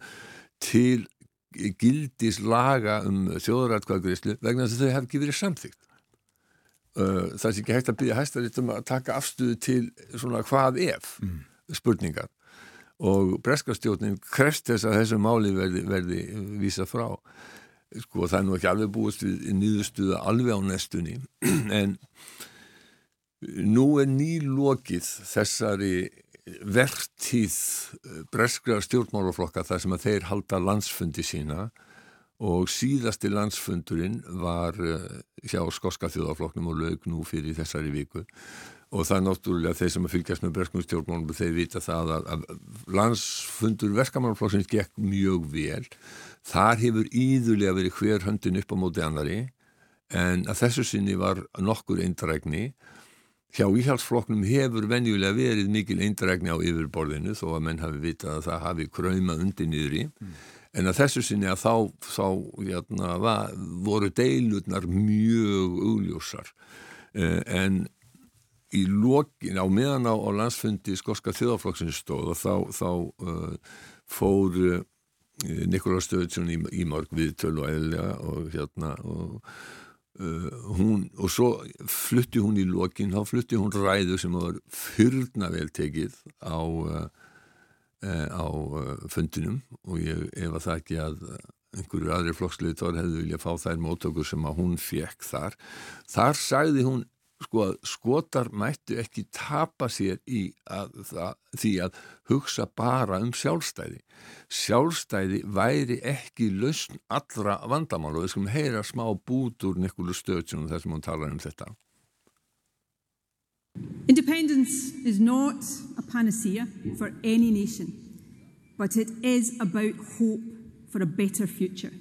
F: til gildis laga um þjóðrætkvæðgriðslu vegna þess að þau hef ekki verið samþygt. Það er ekki hægt að byrja hæstarítum að taka afstuðu til svona hvað ef mm. spurningar og breskastjórnin kreft þess að þessu máli verði, verði vísa frá. Sko það er nú ekki alveg búist við nýðustuða alveg á nestunni <clears throat> en nú er nýlokið þessari vertíð eh, breskra stjórnmálaflokka þar sem að þeir halda landsfundi sína og síðasti landsfundurinn var eh, hjá skoska þjóðaflokknum og lög nú fyrir þessari viku. Og það er náttúrulega þeir sem að fylgjast með breskum stjórnmálum þeir vita það að, að landsfundur verkamannaflokksins gekk mjög vel. Þar hefur íðulega verið hver höndin upp á móti annari en að þessu sinni var nokkur eindrækni hjá íhjálpsflokknum hefur venjulega verið mikil eindrækni á yfirborðinu þó að menn hafi vitað að það hafi kræma undir niður í mm. en að þessu sinni að þá, þá jæna, var, voru deilutnar mjög augljósar eh, en í lokin á meðan á, á landsfundi skorska þjóðaflokksins stóð þá, þá uh, fór uh, Nikola Stöðsson í, í morg viðtölu og hérna og hún, og svo flutti hún í lokin, þá flutti hún ræðu sem var fyrna vel tekið á, uh, uh, á fundinum. Og ég ef að það ekki að einhverju aðri flokksliðtor hefði viljað fá þær mótökur sem að hún fekk þar þar sagði hún sko að skotar mættu ekki tapa sér í að, það, því að hugsa bara um sjálfstæði. Sjálfstæði væri ekki lausn allra vandamál og við skulum heyra smá bút úr Nikolu Stöðsson þar sem hún talar um þetta.
G: Independence is not a panacea for any nation, but it is about hope for a better future.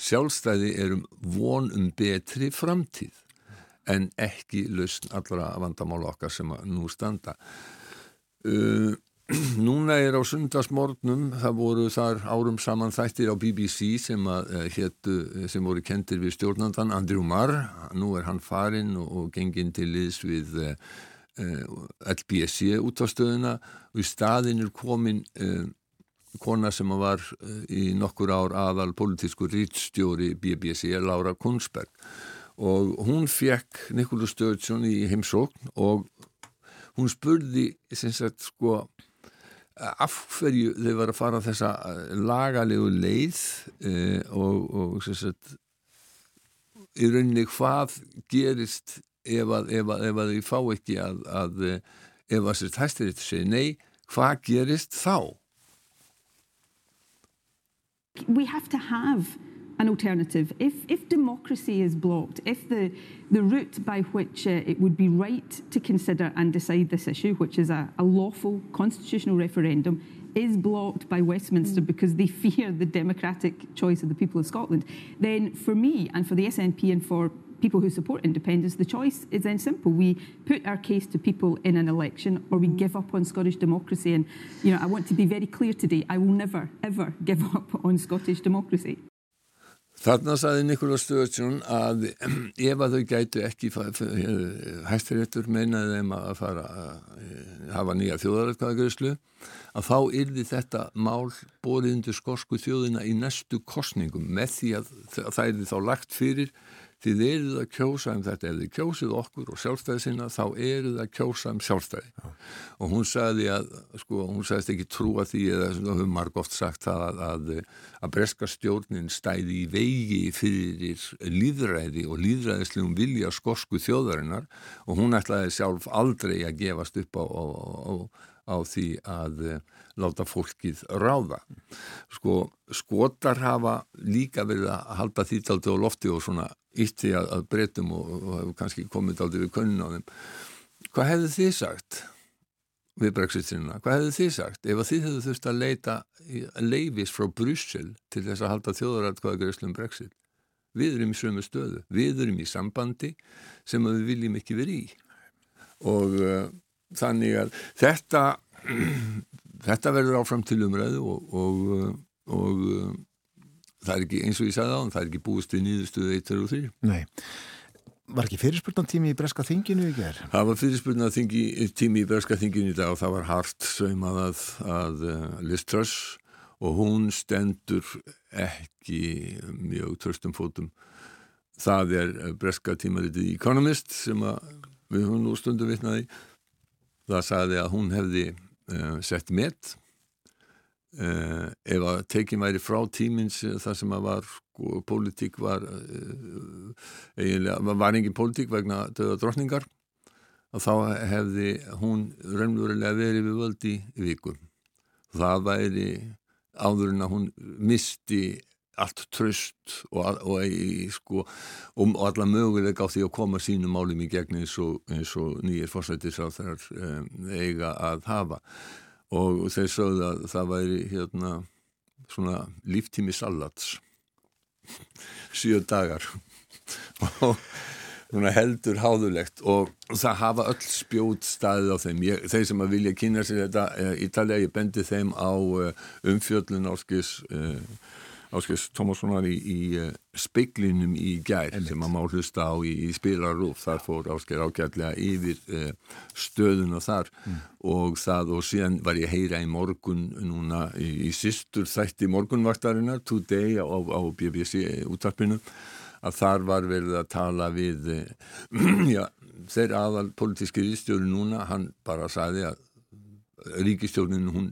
F: Sjálfstæði erum von um betri framtíð en ekki lausn allra vandamála okkar sem nú standa. Uh, <clears throat> núna er á sundarsmórnum, það voru þar árum saman þættir á BBC sem, að, uh, hétu, sem voru kentir við stjórnandan Andrew Marr, nú er hann farinn og, og genginn til liðs við uh, uh LBSC út á stöðuna og í staðin er komin uh, kona sem var eh, í nokkur ár aðal politísku rítstjóri BBC, Laura Kunsberg og hún fekk Nikólu Stöðsson í heimsókn og hún spurði sagt, sko, af hverju þau var að fara þessa eh, lagalegu leið eh, og, og sagt, í rauninni hvað gerist ef að, ef að, ef að þau fá ekki að, að ef að sér tæstir þetta segja nei, hvað gerist þá?
G: We have to have an alternative. If, if democracy is blocked, if the, the route by which uh, it would be right to consider and decide this issue, which is a, a lawful constitutional referendum, is blocked by Westminster mm. because they <laughs> fear the democratic choice of the people of Scotland, then for me and for the SNP and for people who support independence, the choice is then simple. We put our case to people in an election or we give up on Scottish democracy. And, you know, I want to be very clear today, I will never, ever give <laughs> up on Scottish democracy.
F: Þarna saði Nikola Sturgeon að <clears throat> ef að þau gætu ekki hæstiréttur meinaði þeim að fara að hafa nýja þjóðarætkvæðagreyslu að þá yrði þetta mál bórið undir skorsku þjóðina í næstu kostningum með því að það yrði þá lagt fyrir þið eruð að kjósa um þetta, ef þið kjósið okkur og sjálfstæði sinna, þá eruð að kjósa um sjálfstæði. Já. Og hún sagði að, sko, hún sagðist ekki trúa því eða svona höfum marg oft sagt það að, að, að breska stjórnin stæði í vegi fyrir líðræði og líðræðislegum vilja skosku þjóðarinnar og hún ætlaði sjálf aldrei að gefast upp á, á, á, á því að láta fólkið ráða. Sko, skotar hafa líka verið að halda þýttaldi á lofti og svona ítti að, að breytum og, og hefur kannski komið aldrei við kunnun á þeim. Hvað hefðu þið sagt við brexit-sinna? Hvað hefðu þið sagt ef þið hefðu þurft að leita leifis frá Bryssel til þess að halda þjóðarætkvæðagreifslum brexit? Við erum í sömu stöðu, við erum í sambandi sem við viljum ekki verið í og uh, þannig að þetta þetta verður áfram til umræðu og, og, og það er ekki eins og ég sagði á það er ekki búist við nýðustuðu 1, 2 og 3
A: Nei, var ekki fyrirspurnatími í Breska þinginu í gerð?
F: Það var fyrirspurnatími í Breska þinginu í dag og það var hart sögmað að, að Liz Truss og hún stendur ekki mjög törstum fótum. Það er Breska tímaritið Economist sem við höfum nú stundum vitnaði það sagði að hún hefði sett met. Uh, ef að tekið væri frá tímins þar sem að var sko, pólitík var eiginlega, var engin pólitík vegna döða drotningar og þá hefði hún raunverulega verið við völdi vikum það væri áður en að hún misti allt tröst og, og, sko, og alla möguleika á því að koma sínum málum í gegn eins og, og nýjir fórsættisráþarar um, eiga að hafa. Og þeir sögðu að það væri hérna svona líftími salats sjö dagar. Og heldur háðulegt. Og það hafa öll spjót staðið á þeim. Ég, þeir sem að vilja kynna sér þetta uh, Ítalja, ég bendi þeim á uh, umfjöllun áskis Áskils Tómassonar í, í speiklinum í gær Einmitt. sem að má hlusta á í, í spilarúf þar fór Áskil ágætlega yfir uh, stöðuna þar mm. og það og síðan var ég heyra í morgun núna í, í sýstur þætti morgunvaktarinnar Today á, á BBC útarpinu að þar var verið að tala við <clears throat> já, þeir aðal politíski ríkistjóri núna, hann bara sagði að ríkistjórin hún,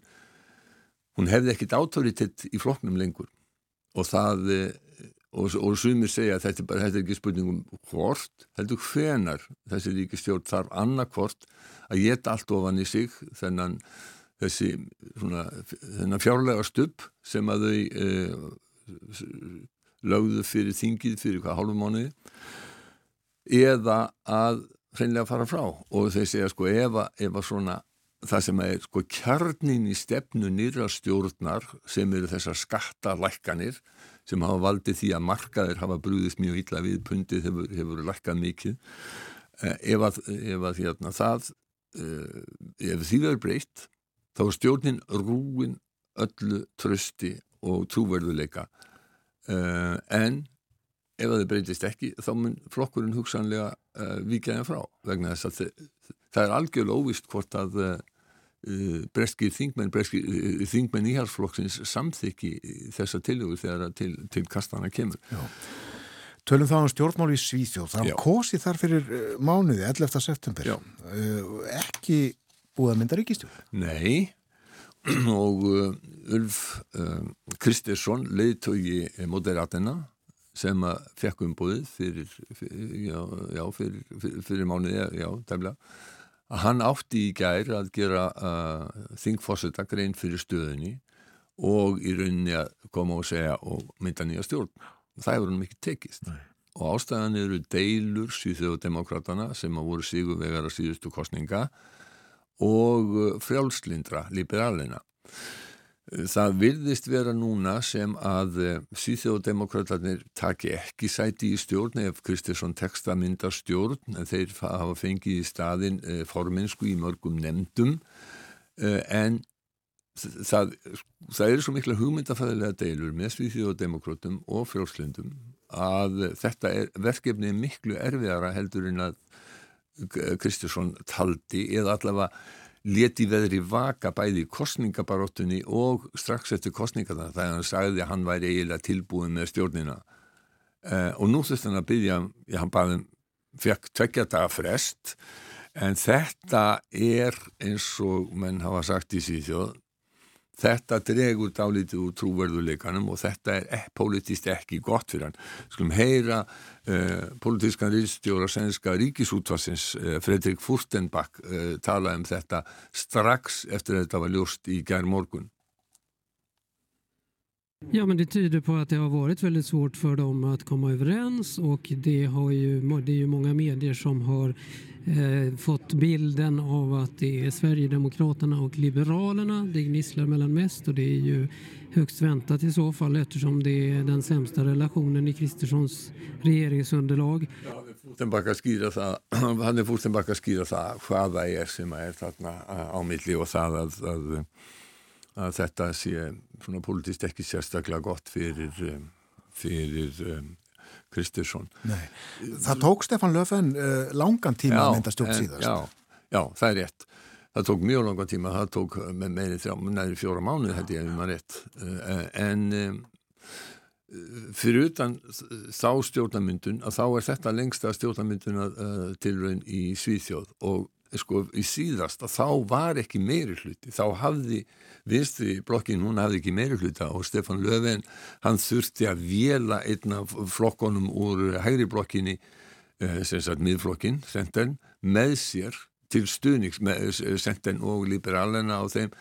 F: hún hefði ekkit autoritet í floknum lengur og það og, og sumir segja að þetta, bara, þetta er ekki spurningum hvort, heldur hvenar þessi ríkistjórn þarf annarkvort að geta allt ofan í sig þennan þessi svona, þennan fjárlega stupp sem að þau eh, lögðu fyrir þingið fyrir hvað hálfum mánuði eða að hreinlega fara frá. Og þeir segja sko ef að svona það sem er sko kjarnin í stefnu nýra stjórnar sem eru þessar skattalækkanir sem hafa valdið því að markaðir hafa brúðist mjög illa við pundið hefur, hefur lækkað mikið. Eh, ef að, ef að hérna, það eh, ef því verður breytt þá er stjórnin rúin öllu trösti og trúverðuleika uh, en ef það breytist ekki þá mun flokkurinn hugsanlega vikjaðin frá vegna þess að það er algjörlega óvist hvort að uh, breskir þingmenn breskir þingmenn íhalsflokksins samþykki þessa tilhugur þegar til, til kastana kemur. Já.
A: Tölum þá um stjórnmál í Svíþjóð. Það kosi þar fyrir mánuði 11. september. Ekki búið að mynda ríkistjóð
F: Nei. <clears throat> Og uh, Ulf uh, Kristersson leiðtögi moderaterna sem að fekk umbúðið fyrir, fyrir, já, já, fyrir, fyrir, mánuði, já, tæmlega, að hann átti í gær að gera uh, þingfosseta grein fyrir stöðunni og í rauninni að koma og segja og mynda nýja stjórn. Það hefur hann mikið tekist. Nei. Og ástæðan eru deilur síðjóðdemokratana sem að voru sígu vegar að síðustu kostninga og uh, frjálslindra, liberalina. Það virðist vera núna sem að uh, síþjóðdemokrátarnir taki ekki sæti í stjórn ef Kristiðsson teksta mynda stjórn. En þeir hafa fengið í staðin uh, forminsku í mörgum nefndum en það, það eru svo mikla hugmyndafæðilega deilur með síþjóðdemokrátum og frjálslindum að þetta er, verkefni er miklu erfiðara heldur en að Kristursson taldi eða allavega leti veðri vaka bæði í kostningabaróttunni og strax eftir kostningarna þegar hann sagði að hann væri eiginlega tilbúin með stjórnina. Uh, og nú þurfti hann að byggja, já hann baði fekk tvekja daga frest. En þetta er eins og menn hafa sagt í síðjóð Þetta dregur dálítið úr trúverðuleikanum og þetta er e politist ekki gott fyrir hann. Skulum heyra uh, politískan ríðstjóra sænska ríkisútvarsins uh, Fredrik Furstenbach uh, tala um þetta strax efter að þetta var ljóst i gær morgun.
H: Ja, men det tyder på att det har varit väldigt svårt för dem att komma överens och det, har ju, det är ju många medier som har eh, fått bilden av att det är Sverigedemokraterna och Liberalerna det gnisslar mellan mest och det är ju högst väntat i så fall eftersom det är den sämsta relationen i Kristerssons regeringsunderlag.
F: Ja, Fústenbakka skýra það, hann er Fústenbakka skýra það er sem að þetta sé svona politist ekki sérstaklega gott fyrir, fyrir um, Kristursson.
A: Nei, það tók Stefan Löfven uh, langan tíma já, að mynda stjórn síðast.
F: Já, já, það er rétt. Það tók mjög langan tíma, það tók með meiri þrjá, næri fjóra mánuð held ég ef maður rétt. Uh, en um, fyrir utan þá stjórnamyndun að þá er þetta lengsta stjórnamyndun uh, tilraun í Svíþjóð og sko í síðast að þá var ekki meiri hluti, þá hafði vinstri blokkin, hún hafði ekki meiri hluta og Stefan Löfven, hann þurfti að vela einna flokkonum úr hægri blokkinni eh, sem sagt miðflokkin, Senten með sér til stuðnings með Senten og liberalina og þeim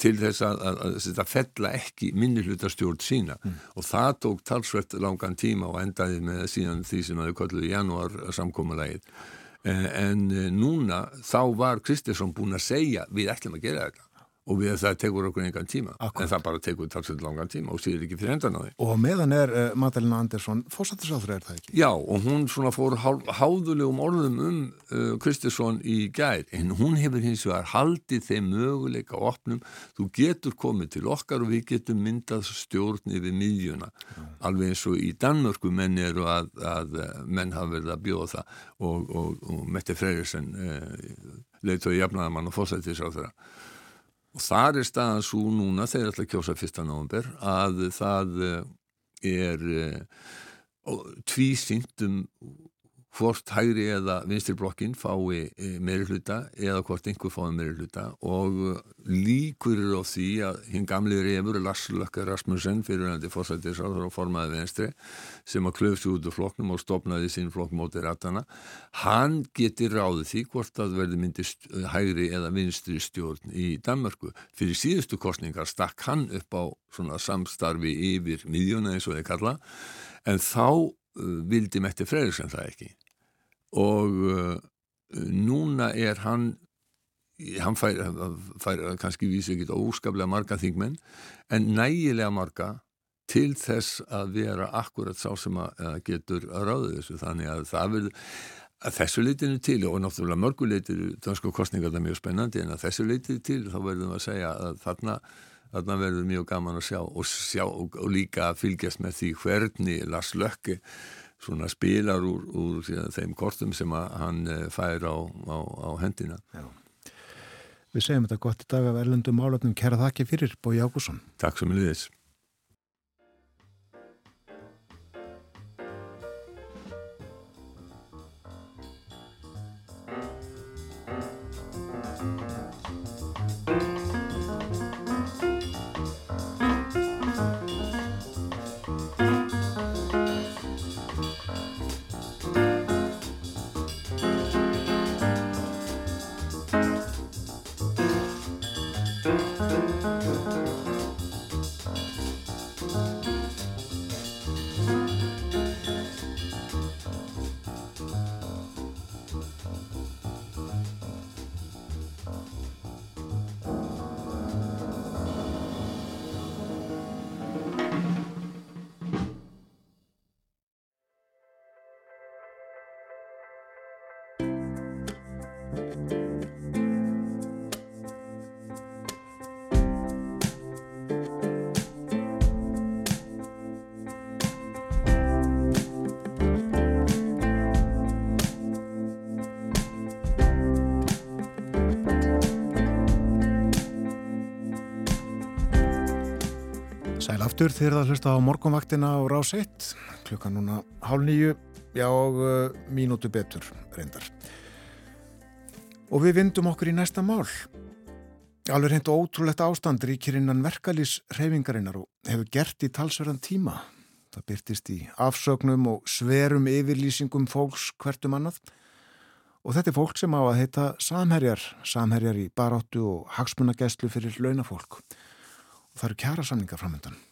F: til þess að, að, að, að fella ekki minni hlutastjórn sína. Mm. og það tók talsvert langan tíma og endaði með síðan því sem að þau kolluði januar samkómalægið Eh, en eh, núna þá var Kristiðsson búin að segja við ætlum að gera þetta og við það tekur okkur engan tíma.
A: Akkurat.
F: en það bara tekur talsveit langan tíma og síður ekki fyrir endan á því.
A: Og meðan er uh, Madalina Andersson fórsættisáþur er það ekki?
F: Já, og hún svona fór háðulegum orðum um uh, Kristiðsson í gær, en hún hefur hins vegar haldið þeim möguleika opnum, þú getur komið til okkar og við getum myndað stjórn yfir miðjuna, alveg eins og í Danmörku menn eru að, að menn hafa verið að bjóða það. Og, og, og Mette Freyrirsen uh, jafnaðamann og fórsættis á þeirra og þar er staðan svo núna þegar að kjósa 1. november að það eh, er tvísýnt um hvort hægri eða vinstirblokkin fái meiri hluta eða hvort einhver fái meiri hluta og líkur eru á því að hinn gamli refur Lars Lökke Rasmussen fyrirvændi fórsættisáður og formaði venstri sem að klöfst út úr flokknum og stopnaði sín flokk móti ratana hann geti ráðið því hvort að verði myndist hægri eða vinstri stjórn í Danmarku fyrir síðustu kostningar stakk hann upp á svona samstarfi yfir miðjuna eins og þeir kalla en þá vildi Mette Freyriksson það ekki og uh, núna er hann hann fær, fær kannski vísi ekki óskaplega marga þingmenn en nægilega marga til þess að vera akkurat sá sem að getur að ráða þessu. Þannig að það verður að þessu leitinu til og náttúrulega mörgu leitinu dansku kostningar það er mjög spennandi en að þessu leitinu til þá verðum við að segja að þarna þarna verður mjög gaman að sjá og, sjá, og, líka fylgjast með því hvernig Lars Lökke svona spilar úr, úr þeim kortum sem hann fær á, á, á hendina.
A: Já. Við segjum þetta gott í dag af erlendum álöfnum. Kæra þakki fyrir, Bói Ágússon.
F: Takk sem liðis.
A: Sæl aftur þegar það hlusta á morgunvaktina á rás 1, klukka núna hálf nýju, já og uh, mínútu betur reyndar. Og við vindum okkur í næsta mál. Alveg reynd ótrúlegt ástand ríkir innan verkalýs reyfingarinnar og hefur gert í talsverðan tíma. Það byrtist í afsögnum og sverum yfirlýsingum fólks hvertum annað. Og þetta er fólk sem á að heita samherjar, samherjar í baráttu og hagsmunagæslu fyrir launafólk það eru kjara samningar framöndan.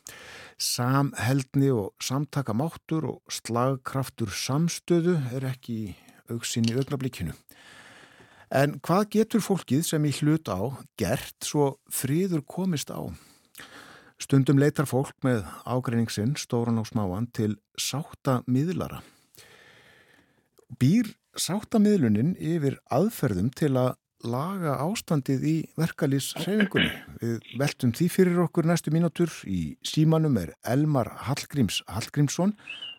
A: Samheldni og samtaka máttur og slagkraftur samstöðu er ekki í auksinni augnablíkinu. En hvað getur fólkið sem í hlut á gert svo fríður komist á? Stundum leitar fólk með ágreiningsinn, stóran og smáan, til sáttamiðlara. Býr sáttamiðlunin yfir aðferðum til að laga ástandið í verkalýs reyfingunni. Við veltum því fyrir okkur næstu mínútur. Í símanum er Elmar Hallgríms Hallgrímsson.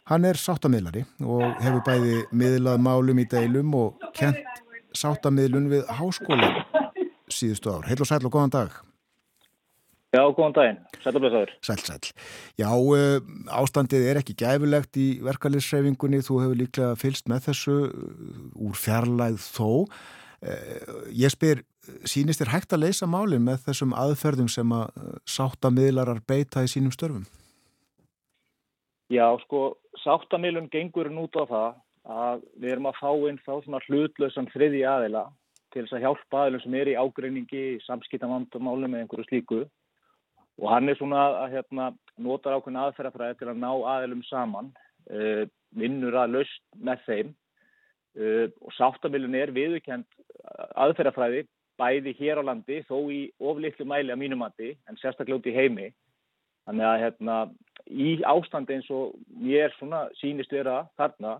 A: Hann er sáttamilari og hefur bæði miðlað málum í deilum og kent sáttamilun við háskóla síðustu ár. Heil og sæl og góðan dag.
I: Já, góðan daginn. Sælublessaður.
A: Sæl, sæl. Já, ástandið er ekki gæfulegt í verkalýsreyfingunni. Þú hefur líklega fylst með þessu úr fjarlæð þó. Ég spyr, sínist þér hægt að leysa málinn með þessum aðferðum sem að sáttamidlarar beita í sínum störfum?
I: Já, sko, sáttamidlun gengur nút á það að við erum að fá inn þá svona hlutlösan þriði aðila til þess að hjálpa aðilum sem er í ágreiningi, samskiptamandamálum eða einhverju slíku og hann er svona að hérna, notar ákveðin aðferðafræði til að ná aðilum saman, uh, vinnur að laust með þeim Uh, og sáttamilun er viðurkend aðferðafræði bæði hér á landi þó í oflittlu mæli að mínumatti en sérstaklega út í heimi. Þannig að hérna, í ástandi eins og ég er svona sínist vera þarna,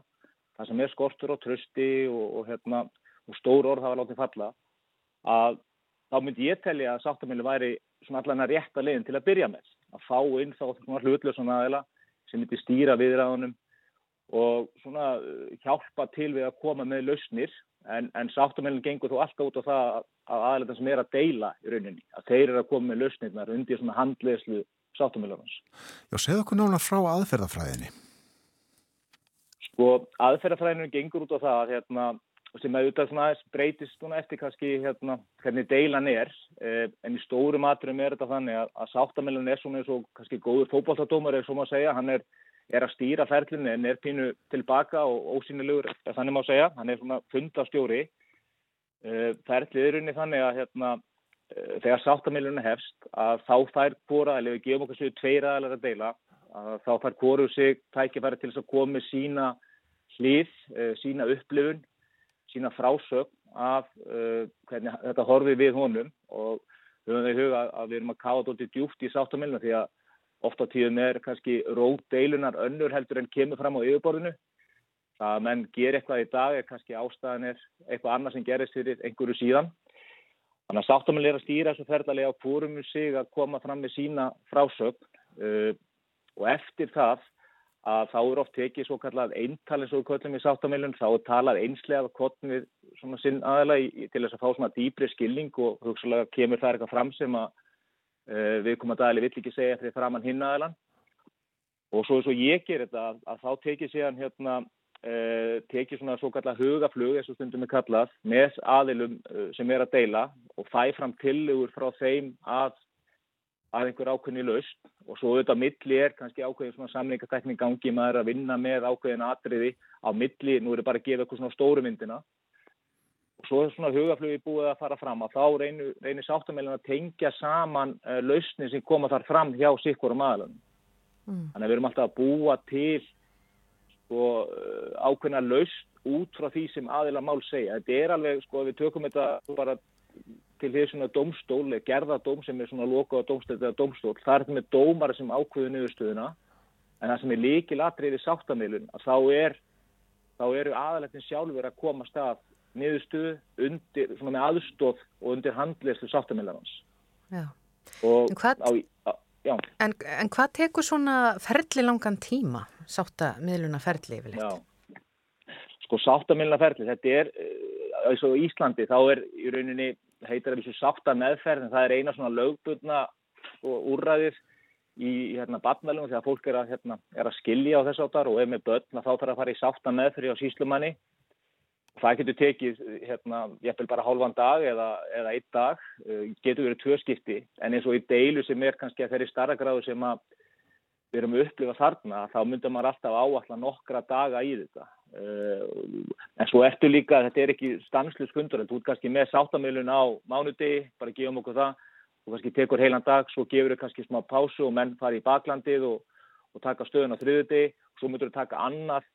I: það sem er skortur og trösti og, og, hérna, og stór orð hafa látið falla, að þá myndi ég telja að sáttamili væri svona allan að rétta leiðin til að byrja með. Að fá inn þá svona hlutlösa aðeila sem myndi stýra viðræðunum og svona uh, hjálpa til við að koma með lausnir en, en sáttamilin gengur þó alltaf út á það að aðeins sem er að deila í rauninni, að þeir eru að koma með lausnirnar undir svona handlegslu sáttamilunars.
A: Já, segð okkur nána frá aðferðafræðinni.
I: Sko, aðferðafræðinu gengur út á það að hérna, sem auðvitað svona breytist svona eftir kannski hérna hvernig deilan er eh, en í stóru maturum er þetta þannig að, að sáttamilun er svona eins og kannski góður fókbaltadómar er svona að segja, hann er er að stýra ferlinu en er pínu tilbaka og ósynilegur, þannig má segja, hann er svona fundastjóri. Eh, ferlið er unni þannig að hérna, eh, þegar sáttamilunum hefst að þá fær hvora, eða við gefum okkur svo tveir aðalega að deila, að þá fær hvoru sig tækifæri til að með sína hlið, eh, sína upplifun, sína frásögn af hvernig þetta horfið við honum og höfum við huga að við erum að káða þetta djúft í sáttamilunum því að ofta tíðum er kannski rót deilunar önnur heldur en kemur fram á yfirborðinu. Það að menn ger eitthvað í dag er kannski ástæðan er eitthvað annað sem gerist fyrir einhverju síðan. Þannig að sáttamil er að stýra þessu ferðarlega á fórumu sig að koma fram með sína frásögn uh, og eftir það að þá er oft tekið svo kallað eintalins og köllum í sáttamilun, þá er talað einslega kottn við svona sinn aðalega til þess að fá svona dýbri skilning og hugsalega kemur það eitthvað fram sem að við komum að dæli vill ekki segja fyrir framann hinnaðalan og svo eins og ég ger þetta að, að þá tekið séðan hérna uh, tekið svona svo kallað hugaflug eins og stundum er kallað með aðilum uh, sem er að deila og fæ fram tillegur frá þeim að að einhver ákveðni laust og svo auðvitað milli er kannski ákveðin svona samlingatekning gangi maður að vinna með ákveðin atriði á milli, nú er það bara að gefa eitthvað svona stórumyndina og svo er svona hugaflögi búið að fara fram að þá reynir, reynir sáttamælun að tengja saman uh, lausni sem koma þar fram hjá sikkurum aðlunum. Mm. Þannig að við erum alltaf að búa til sko, uh, ákveðna laust út frá því sem aðila mál segja. Þetta er alveg, sko, við tökum þetta bara til því svona domstól, gerðadóm sem er svona lokaða domstól domstól. Það er þetta með dómar sem ákveðu niðurstöðuna en það sem er líkil atriði sáttamælun að þá er þá eru aðalættin sjálfur að koma stað niðurstöðu undir, svona með aðstóð og undir handleyslu sáttamillarans.
B: Já. En hvað, á, á, en, en hvað tekur svona ferli langan tíma, sáttamiluna ferli yfirleitt? Já,
I: sko sáttamiluna ferli, þetta er, eh, eins og Íslandi, þá er í rauninni, heitar það þessu sáttameðferð, en það er eina svona lögbundna sko, úrræðir í hérna badnælum þegar fólk er að, hérna, er að skilja á þess áttar og ef með börn þá þarf að fara í sáttameðferð á síslumanni Það getur tekið hérna, ég vil bara hálfan dag eða, eða einn dag, uh, getur verið tvö skipti en eins og í deilu sem er kannski að þeirri starra gráðu sem við erum að upplifa þarna, þá myndum maður alltaf áallan nokkra daga í þetta. Uh, en svo ertu líka, þetta er ekki stanslu skundur, þú ert kannski með sáttamilun á mánudegi, bara gefum okkur það. Og kannski tekur heilan dag, svo gefur þau kannski smá pásu og menn fari í baklandið og, og taka stöðun á þriðudegi svo myndur þau taka annar,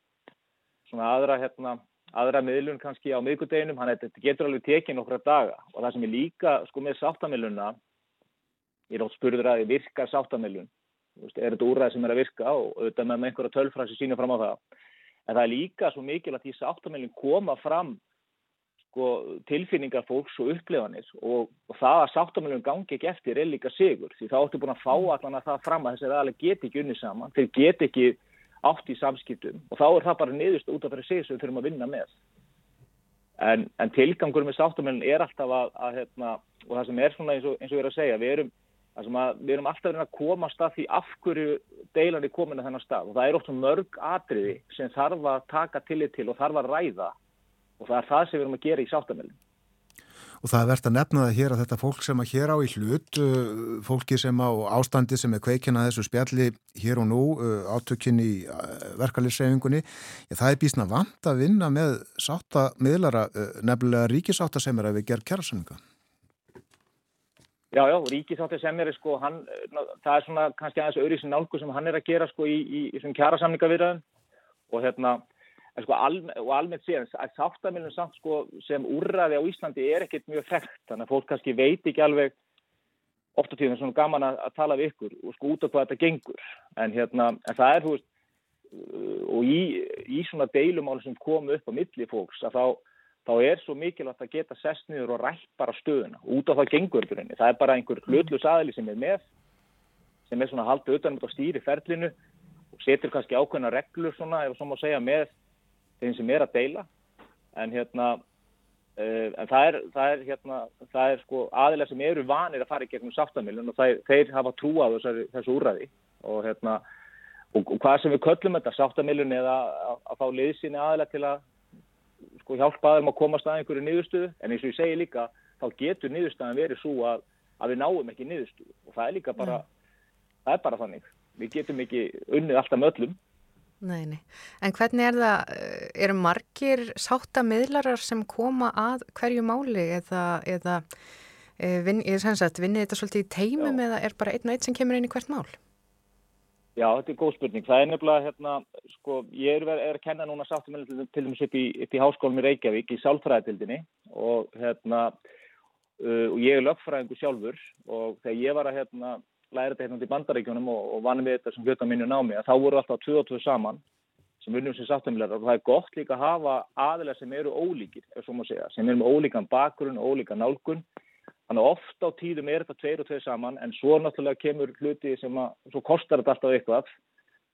I: svona aðra hérna aðra miðlun kannski á miðgudeginum, hann getur alveg tekið nokkra daga. Og það sem er líka sko með sáttamilunna ég er átt spurður að ég virka sáttamilun er þetta úrræð sem er að virka? Og auðvitað með einhverja tölfræsi sínum fram á það. En það er líka svo mikil að því sáttamilun koma fram sko, tilfinningar fólks og upplefanir og, og það að sáttamilun gangi ekki eftir er líka sigur. Því þá ertu búin að fá allan að það fram að þessi aðalega get ekki unni saman, þeir get ekki átt í samskiptum og þá er það bara niðurst út af fyrir sig sem við þurfum að vinna með. En, en tilgangur með sáttamælun er alltaf að, að hérna, og það sem er svona eins og, eins og við erum að segja, við erum, að, við erum alltaf að koma að því af hverju deilan er komin að þennan stað og það er ótt mörg atriði sem þarf að taka tillit til og þarf að ræða og það er það sem við erum að gera í sáttamælun.
A: Og það er verðt að nefna það hér að þetta fólk sem að hér á í hlut, uh, fólki sem á ástandi sem er kveikina þessu spjalli hér og nú, uh, átökinn í uh, verkefliðsreyfingunni, það er bísna vant að vinna með sáttamiðlara, nefnilega ríkisátta sem er að við gerum kjærasamlinga.
I: Já, já, ríkisátti sem er sko, hann, það er svona kannski aðeins öðru sem nálgu sem hann er að gera sko í, í, í, í kjærasamlingavirðan og hérna en sko alme, og almennt séðan að sáttamilun samt sko sem úrraði á Íslandi er ekkert mjög frekt þannig að fólk kannski veit ekki alveg ofta tíðan svona gaman að, að tala við ykkur og sko út af hvað þetta gengur. En hérna, en það er þú veist uh, og í, í svona deilumál sem komu upp á milli fólks að þá, þá er svo mikilvægt að geta sest niður og rætt bara stöðuna. Út af það gengur það er bara einhver hlutlus aðli sem er með sem er svona haldið utan á stýri ferlinu og setur kannski ákveðna reglur svona, ef svo má segja, með þeim sem er að deila. En hérna Uh, en það er, það er, hérna, það er sko aðilega sem eru vanir að fara í gegnum sáttamilun og það, þeir hafa trú á þessu, þessu úræði og, hérna, og, og hvað sem við köllum þetta sáttamilun eða að, að fá liðsynni aðilega til að sko, hjálpa aðeim að komast að einhverju niðurstöðu. En eins og ég segi líka þá getur niðurstöðan verið svo að, að við náum ekki niðurstöðu. Og það er líka bara, mm. það er bara þannig. Við getum ekki unnið alltaf möllum
B: Nei, nei. En hvernig er það, eh, eru margir sáttamiðlarar sem koma að hverju máli eða, eða e, vin, sagt, vinnið þetta svolítið í teimum Já. eða er bara einn og einn sem kemur inn í hvert mál?
I: Já, þetta er góð spurning. Það er nefnilega, hérna, sko, ég er, er að kenna núna sáttamiðlar til dæmis upp í, í háskólum í Reykjavík í sálfræðatildinni og, hérna, uh, og ég er lögfræðingu sjálfur og þegar ég var að, hérna, læra þetta hérna í bandaríkjunum og, og vanum við þetta sem hluta minnu námi að þá voru alltaf 22 saman sem vinnum sem sáttumlegar og það er gott líka að hafa aðilega sem eru ólíkir, segja, sem eru með ólíkan bakgrunn, ólíkan nálgun. Þannig ofta á tíðum er þetta tveir og tveir saman en svo náttúrulega kemur hluti sem að, svo kostar þetta alltaf eitthvað.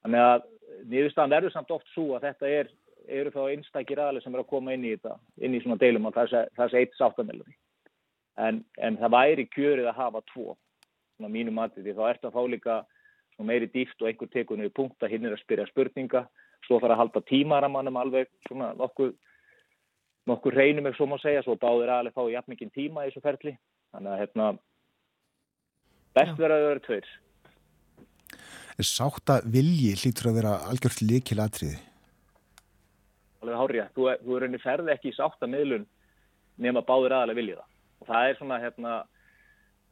I: Þannig að niðurstaðan verður samt oft svo að þetta er, eru þá einstakir aðilega sem eru að koma inn í þetta, inn í svona deilum og það er eitt sáttumlegar en, en það væri kjörið að hafa tvo svona mínu mati því þá ert að fá líka meiri dýft og einhver tekur niður punkt að hinn er að spyrja spurninga svo fara að halda tímaramannum alveg svona nokkuð nokkuð reynum ef svo má segja, svo báðir aðlega fá jafn mikið tíma í þessu ferli. Þannig að hérna best verður að vera tveir.
A: Sátta vilji hlýtur að vera algjört likil atriði
I: Alveg hárið, þú, þú er ferði ekki í sátta miðlun nema báðir aðlega vilja það. Og það er svona hérna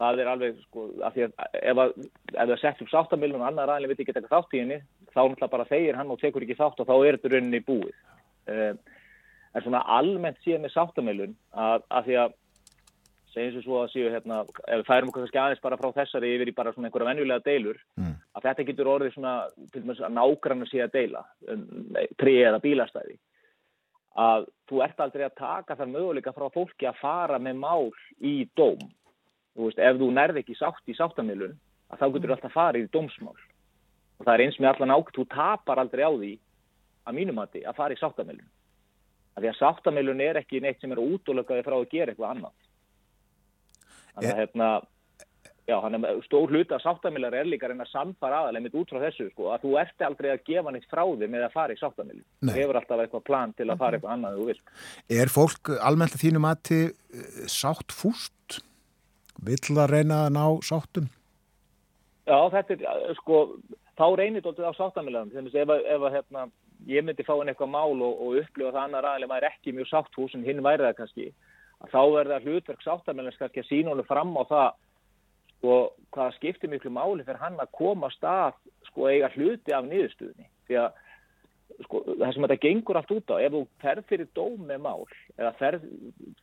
I: það er alveg sko, því að ef, að, ef það sett upp sáttamilun og annar aðeins veit ekki eitthvað þátt í henni þá náttúrulega bara þeir hann og tekur ekki þátt og þá er þetta rauninni búið. Um, en svona almennt síðan með sáttamilun að, að því að segjum svo að síðu hérna ef við færum okkur kannski aðeins bara frá þessari yfir í bara svona einhverja venjulega deilur mm. að þetta getur orðið svona til dæmis að nágranna síðan deila um, tri eða bílastæði. Að þú ert aldrei að taka þar möguleika frá fólki að fara með mál í dóm þú veist, ef þú nærði ekki sátt í sáttamilun að þá getur þú alltaf farið í dómsmál. Og það er eins með allan ákveð, þú tapar aldrei á því að mínumati að fara í sáttamilun. Af því að sáttamilun er ekki neitt sem er útlökaði frá að gera eitthvað annað. Þannig að hérna já, hann er stór hluta að sáttamilar er líka reyna samfara aðalega mitt út frá þessu sko, að þú ert aldrei að gefa neitt frá þig með að fara í sáttamilun. Þú hefur alltaf eitthvað plan til að fara eitthvað annað
A: Er fólk eh, sátt vill að reyna að ná sáttum?
I: Já, þetta er, sko, þá reynir þetta á sáttamiljaðum, þannig að ef, ef hérna, ég myndi fá henni eitthvað mál og, og upplifa það annar aðeins maður ekki mjög sátthús en hinn væri það kannski, þá er það hlutverk sáttamiljaðins kannski að sína honum fram á það, sko, hvað skiptir miklu máli fyrir hann að koma stað, sko, eiga hluti af niðurstuðni, því að sko, það sem þetta gengur allt út á ef þú ferð fyrir dóm með mál eða ferð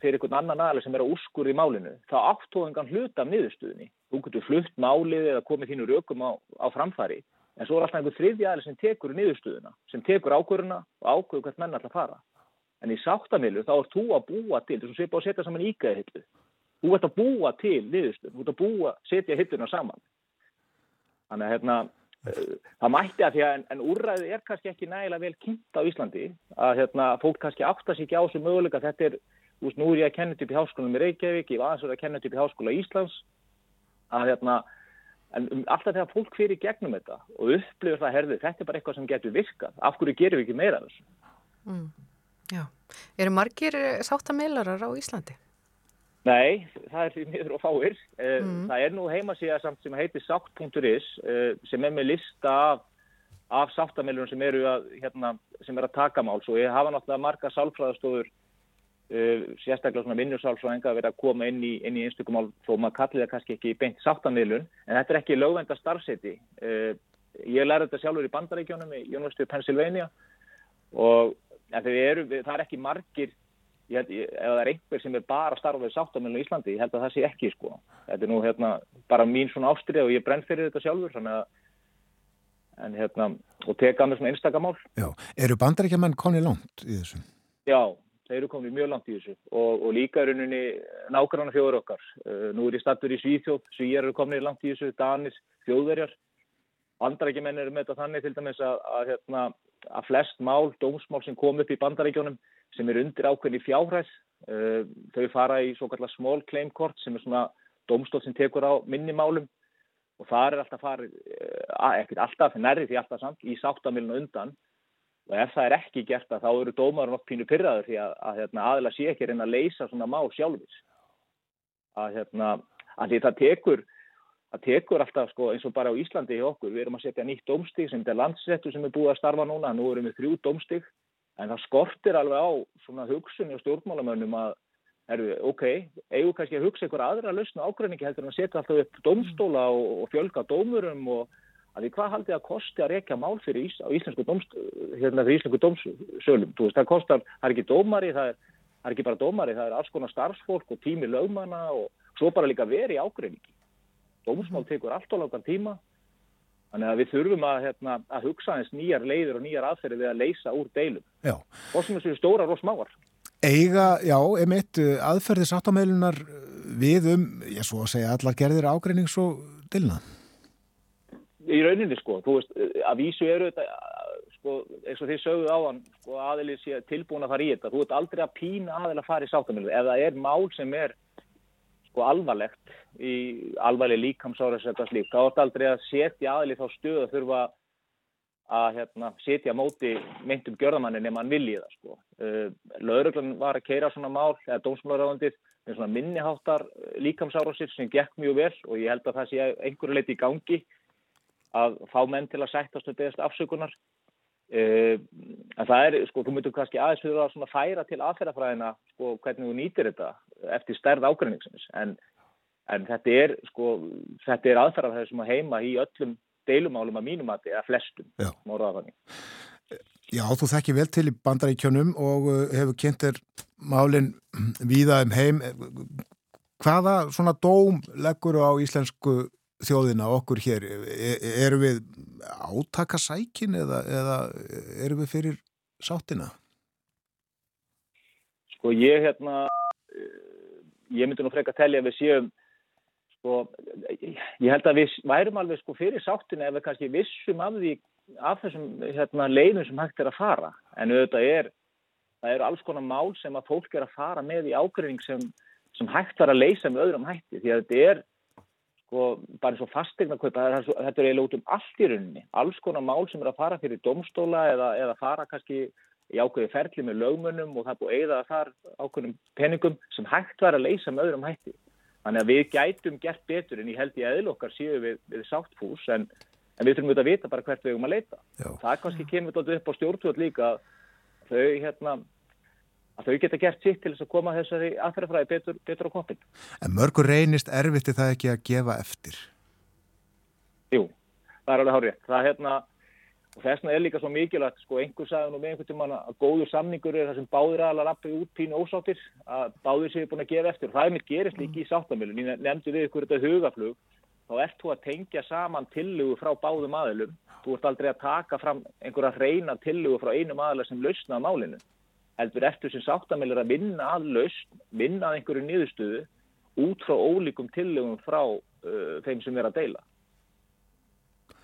I: fyrir einhvern annan aðli sem er að úrskur í málinu, þá áttu engan hluta af niðurstuðni. Þú getur flutt málið eða komið þínu rökum á, á framfari en svo er alltaf einhver þriðja aðli sem tekur niðurstuðuna, sem tekur ákvöruna og ákvöru hvert menn alltaf fara. En í sáttamilu þá er þú að búa til, þess að sépa að setja saman ígæði hillu. Þú ert að búa til niðurstuðun, þú ert að búa, setja hilluna saman. Þannig að hérna, það mætti að því að en, en úrræði er kannski ekki nægilega vel kynnt á Íslandi að hérna, fólk kannski áttast ekki á þessu möguleika þetta er, veist, nú er ég að kenna upp í háskólanum í Reykjavík, ég var aðeins að kenna upp í háskóla í Íslands að hérna, en um, alltaf þegar fólk fyrir gegnum þetta og upplifur það herði, þetta er bara eitthvað sem getur virkað, af hverju gerum við ekki meira þessu?
B: Mm, já, eru margir sáttameilarar á Íslandi?
I: Nei, það er því miður og fáir. Eh, mm. Það er nú heimasíða samt sem heitir sátt.is eh, sem er með lista af, af sáttamilunum sem eru að, hérna, sem er að taka mál. Svo ég hafa náttúrulega marga sálfræðastofur, uh, sérstaklega svona vinnjusálfræðinga að vera að koma inn í, inn í einstökum mál þó maður kallir það kannski ekki beint sáttamilun. En þetta er ekki lögvenda starfseti. Ég lærði þetta sjálfur í bandaríkjónum í of Pennsylvania og en eru, það er ekki margir ég, ef það er einhver sem er bara starfað í sáttamilinu í Íslandi, ég held að það sé ekki sko. þetta er nú hérna, bara mín svona ástrið og ég brenn fyrir þetta sjálfur en, hérna, og teka með svona einstakamál
A: Já, eru bandaríkjaman koni langt í þessu?
I: Já, þeir eru komið mjög langt í þessu. Og, og líka er unni nákvæmlega fjóður okkar. Uh, nú er ég stattur í Svíþjóð, Svíjar eru komið langt í þessu, Danis, fjóðverjar bandaríkjumenn eru með þetta þannig til dæmis að, að, hérna, að flest mál, dómsmál sem kom upp í bandaríkjónum sem er undir ákveðni fjárhæs. Uh, þau fara í svo kallar small claim court sem er svona domstól sem tekur á minnimálum og það er alltaf farið, uh, ekkert alltaf, nærrið því alltaf samt, í sáttamilinu undan og ef það er ekki gert að þá eru dómarinn okk pínu pyrraður því að, að hérna, aðila sé ekki reyna að leysa svona mál sjálfis. Að, hérna, að því það tekur, það tekur alltaf sko, eins og bara á Íslandi í okkur, við erum að setja nýtt domstíg sem er landsettu sem er búið að starfa núna, nú erum við þrjú domstíg en það skortir alveg á svona hugsunni og stjórnmálamönnum að eru, ok, eigum kannski að hugsa einhver aðra lausna ákveðningi heldur en að setja alltaf upp domstóla og, og fjölga dómurum og að því hvað haldið að kosti að rekja mál fyrir ís, íslensku domst, hérna íslensku domsölum, þú veist, það kostar, það er ekki dómari, það er, það er ekki bara dómari, það er alls konar starfsfólk og tími lögmanna og svo bara líka verið ákveðningi. Dómsmál tekur allt og langan tíma Þannig að við þurfum að, hérna, að hugsa eins nýjar leiður og nýjar aðferði við að leysa úr deilum.
A: Já.
I: Og sem þessu stórar og smáar.
A: Eiga, já, emitt, aðferði sáttamelunar við um, ég svo að segja, allar gerðir ágreinings og deilna?
I: Í rauninni, sko. Þú veist, að vísu eru þetta, sko, eins og þið sögðu á hann, sko, aðilið sé tilbúin að fara í þetta. Þú ert aldrei að pína aðil að fara í sáttamelun. Ef það er mál sem er sko alvarlegt í alvarleg líkamsára þetta slík, þá er aldrei að setja aðlið þá stöðu að þurfa að hérna, setja móti myndum gjörðamanni nema hann vilji það sko. Uh, Lauruglan var að keira svona mál eða dómsmálaráðandir með svona minniháttar líkamsárásir sem gekk mjög vel og ég held að það sé einhverju leiti í gangi að fá menn til að sættast og beðast afsökunar Uh, en það er, sko, þú myndur kannski aðeins fyrir að svona færa til aðferðafræðina sko, hvernig þú nýtir þetta eftir stærð ágræningsins en, en þetta er, sko, þetta er aðferðafræði sem að heima í öllum deilumálum að mínum að eða flestum
A: Já, þú þekki vel til í bandaríkjónum og uh, hefur kynnt er málinn víða um heim. Hvaða svona dóm leggur á íslensku þjóðina okkur hér e erum við átakasækin eða, eða erum við fyrir sáttina?
I: Sko ég hérna ég myndi nú freka að tellja við séum sko ég held að við værum alveg sko fyrir sáttina ef við kannski vissum af því af þessum hérna leiðum sem hægt er að fara en auðvitað er það eru alls konar mál sem að fólk er að fara með í ágrifing sem, sem hægt var að leysa með öðrum hætti því að þetta er sko bara eins og fastegna kaupa þetta er eiginlega út um allt í rauninni. Alls konar mál sem er að fara fyrir domstóla eða, eða fara kannski í ákveði ferli með lögmunum og það búið eða þar ákveðnum peningum sem hægt var að leysa með öðrum hætti. Þannig að við gætum gert betur en ég held í eðlokkar síðu við, við sáttfús en, en við þurfum auðvitað að vita bara hvert við erum að leita. Já. það kannski kemur þetta upp á stjórnvöld líka þau hérna að þau geta gert sitt til þess að koma þessari aðferðafræði betur, betur á koppin.
A: En mörgur reynist erfitti það ekki að gefa eftir?
I: Jú, það er alveg hárið. Það hérna, og þessna er líka svo mikilvægt, sko, einhver sagði nú með einhvern tíma að góður samningur er það sem báðir aðlar appið út pínu ósáttir, að báðir séu búin að gefa eftir. Það er mér gerist líki í sáttamilun. Ég nefndi við ykkur þetta hugaflug, þá ert þú að tengja saman tillugu frá báðum aðilum. Þú ert aldrei að taka fram einhverja reyna tillugu frá einum aðila sem lausnaði málinu heldur eftir sem sáttamælir að vinna að laust, vinna að einhverju niðurstöðu út frá ólíkum tillögum frá uh, þeim sem er að deila.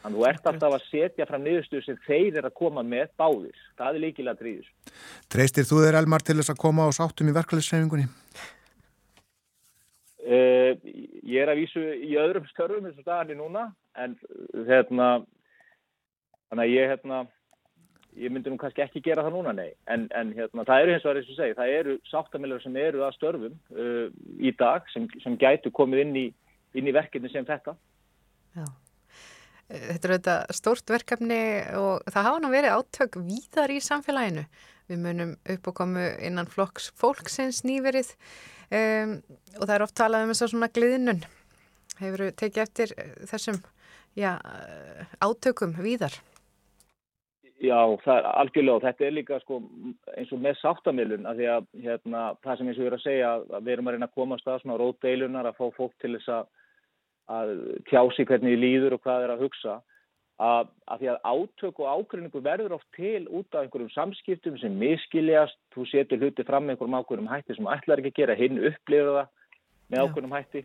I: Þannig að þú ert alltaf að setja fram niðurstöðu sem þeir er að koma með báðir. Það er líkilega dríðis.
A: Treystir þú þeir Elmar til þess að koma á sáttum í verkefliðsreifingunni?
I: Uh, ég er að vísu í öðrum störfum eins og staðarni núna en hérna þannig að ég hérna ég myndi nú kannski ekki gera það núna, nei. En, en hérna, það eru það er eins og segi, það eru sáttamiljar sem eru að störfum uh, í dag sem, sem gætu komið inn í, inn í verkefni sem þetta.
B: Já. Þetta er auðvitað stórt verkefni og það hafa nú verið átök víðar í samfélaginu. Við munum upp og komu innan flokks fólksins nýverið um, og það er oft talað um þess að svona gliðnun. Hefur tekið eftir þessum já, átökum víðar?
I: Já, það er algjörlega og þetta er líka sko, eins og með sáttamilun að því að hérna, það sem eins og við erum að segja að við erum að reyna að koma á stað svona rótdeilunar að fá fólk til þess að, að tjási hvernig þið líður og hvað er að hugsa að, að því að átök og ákveðningu verður oft til út af einhverjum samskiptum sem miskiljast, þú setur hluti fram með einhverjum ákveðnum hætti sem ætlar ekki að gera, hinn upplifur það með ákveðnum hætti.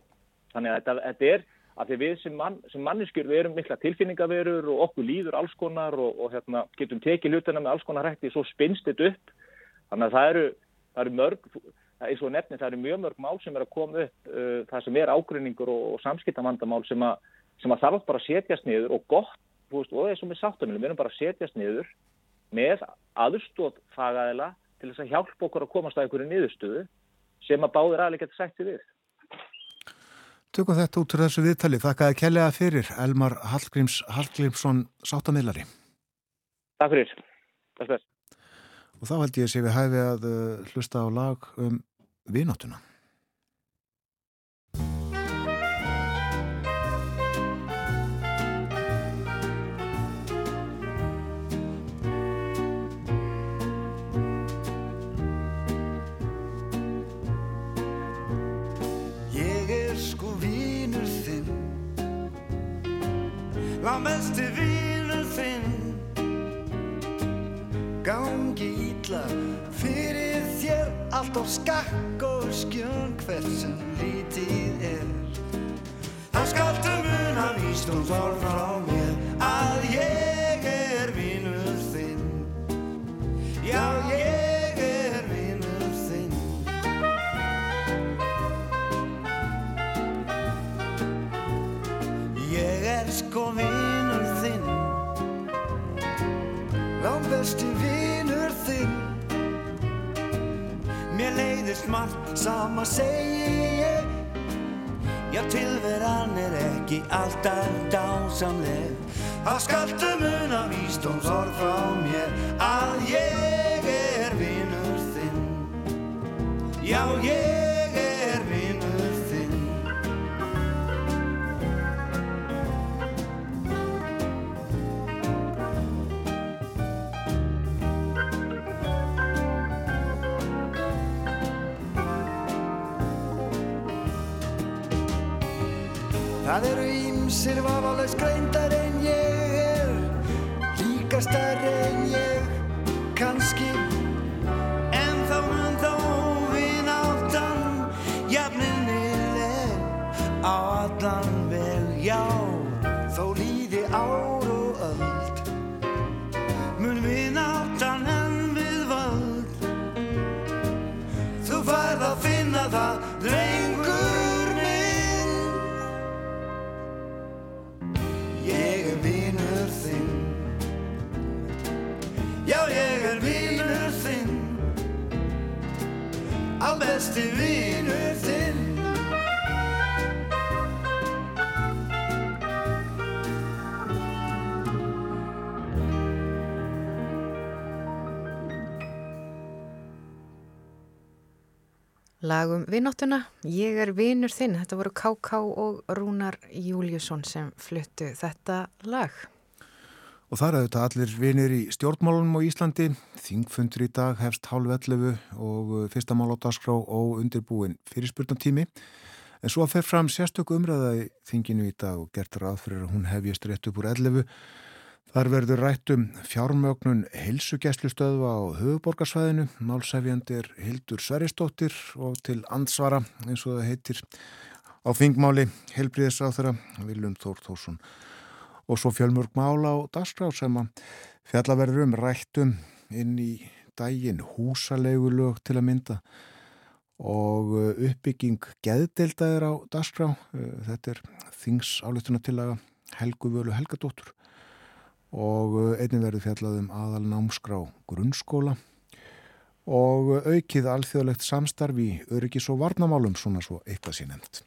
I: Þannig að þetta, þetta er að því við sem, mann, sem manneskjur við erum mikla tilfinningaverur og okkur líður alls konar og, og hérna, getum tekið hlutana með alls konar hætti svo spinnst þetta upp. Þannig að það eru, það eru mörg eins og nefni það eru mjög mörg mál sem er að koma upp uh, það sem er ágrinningur og, og samskiptamandamál sem, a, sem að þarf bara að setjast niður og gott veist, og það er sáttamilum, við erum bara að setjast niður með aðstótt fagaðila til þess að hjálpa okkur að komast að einhverju niðurstöðu sem að báðir aðlega geta sætti við
A: Tökum þetta út úr þessu viðtali. Þakkaði kellega fyrir Elmar Hallgríms Hallgrímsson sáttamilari.
I: Takk fyrir. Takk fyrir.
A: Og þá held ég að sé við hæfi að uh, hlusta á lag um vináttuna.
C: Var mest til vinur þinn. Gangi ítla fyrir þér allt á skakk og skjön hversum lítið er alltaf dásamleg. Það skaltu mun að sorg frá
B: Lagum vináttuna, ég er vinur þinn, þetta voru K.K. og Rúnar Júliusson sem fluttu þetta lag.
A: Og það er auðvitað allir vinir í stjórnmálunum á Íslandi. Þingfundur í dag hefst hálf 11 og uh, fyrsta mál á dagskrá og undirbúin fyrir spurnatími. En svo fer fram sérstöku umræða í þinginu í dag og gert ráð fyrir að hún hefjast rétt upp úr 11. Þar verður rætt um fjármögnun heilsugjæslustöðva á höfuborgarsvæðinu. Málsæfjandi er Hildur Sveristóttir og til ansvara eins og það heitir á þingmáli helbriðisáþara Viljum Þór Þórsson. Og svo fjölmörg mál á dagskrá sem að fjallaverður um rættum inn í daginn húsalegulög til að mynda og uppbygging geðdeildaðir á dagskrá. Þetta er þings áleittunatillaga Helgu Völu Helgadóttur og einnig verður fjallað um aðal námskrá grunnskóla og aukið alþjóðlegt samstarf í öryggis og varnamálum svona svo eitthvað sé nefnt.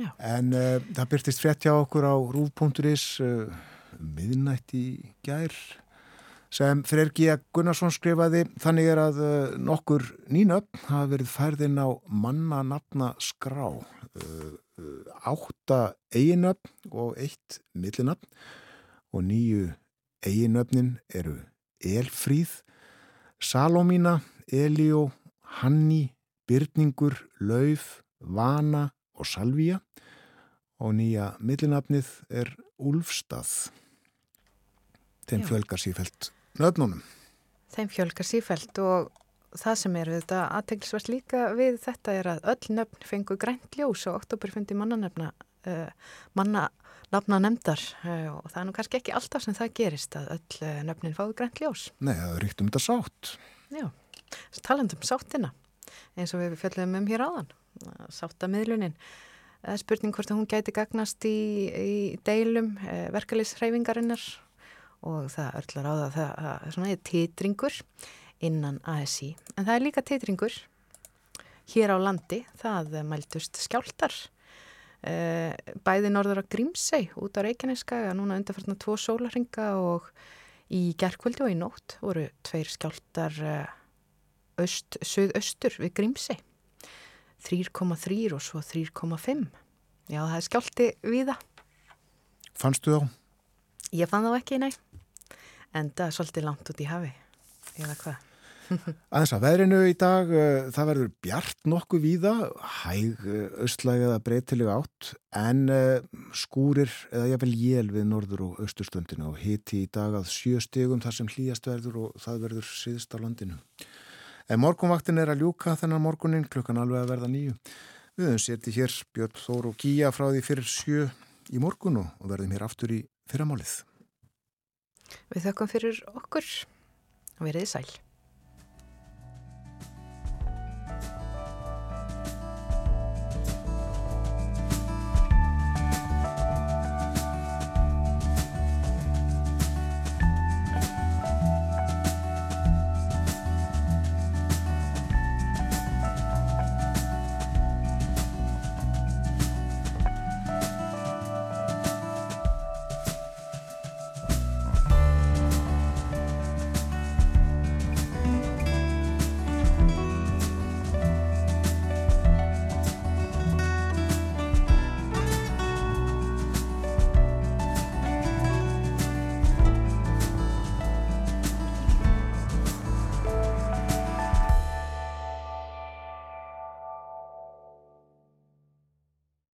B: Já.
A: En uh, það byrtist frétt hjá okkur á rúf.is uh, miðnætt í gær sem Freyr G. Gunnarsson skrifaði þannig er að uh, nokkur nýnöfn hafa verið færðinn á mannanafna skrá átta eiginöfn og eitt millinöfn og nýju eiginöfnin eru Elfríð, Salómína, Elíó, Hanni, Byrningur, Lauf, Vana og Salvía og nýja millinafnið er Úlfstað. Þeim
B: Já.
A: fjölgar sífælt nöfnunum.
B: Þeim fjölgar sífælt og það sem er við þetta aðteglisvert líka við þetta er að öll nöfn fengu grænt ljós og oktoberfundi mannanöfna uh, manna nafna nefndar uh, og það er nú kannski ekki alltaf sem það gerist að öll uh, nöfnin fáðu grænt ljós.
A: Nei, það er ríkt um þetta sátt.
B: Já, talandum sáttina eins og við fjöldum um hér áðan sáttamiðlunin það er spurning hvort að hún gæti gagnast í, í deilum eh, verkalýshreyfingarinnar og það öllar á það að það að svona er titringur innan ASI en það er líka titringur hér á landi, það mæltust skjáltar eh, bæði norður á Grímsey út á Reykjaneskaga núna undarfartna tvo sólarringa og í gerkvöldi og í nótt voru tveir skjáltar eh, öst, söðaustur við Grímsey. 3,3 og svo 3,5 já það er skjálti viða
A: Fannstu þá?
B: ég fann þá ekki, nei. En það er svolítið langt út í hafi eða hvað
A: Aðeins að veðrinu í dag, uh, það verður bjart nokkuð víða, hæg uh, austlæg eða breytileg átt, en uh, skúrir eða jafnvel jél við norður og austurstundinu og hiti í dag að sjö stegum þar sem hlýjast verður og það verður síðst á landinu. En morgunvaktin er að ljúka þennan morgunin, klukkan alveg að verða nýju. Við höfum setið hér Björn Þór og Gíja frá því fyrir sjö í morgun og verðum hér aftur í fyrramálið.
B: við þökkum fyrir okkur og veriði sæl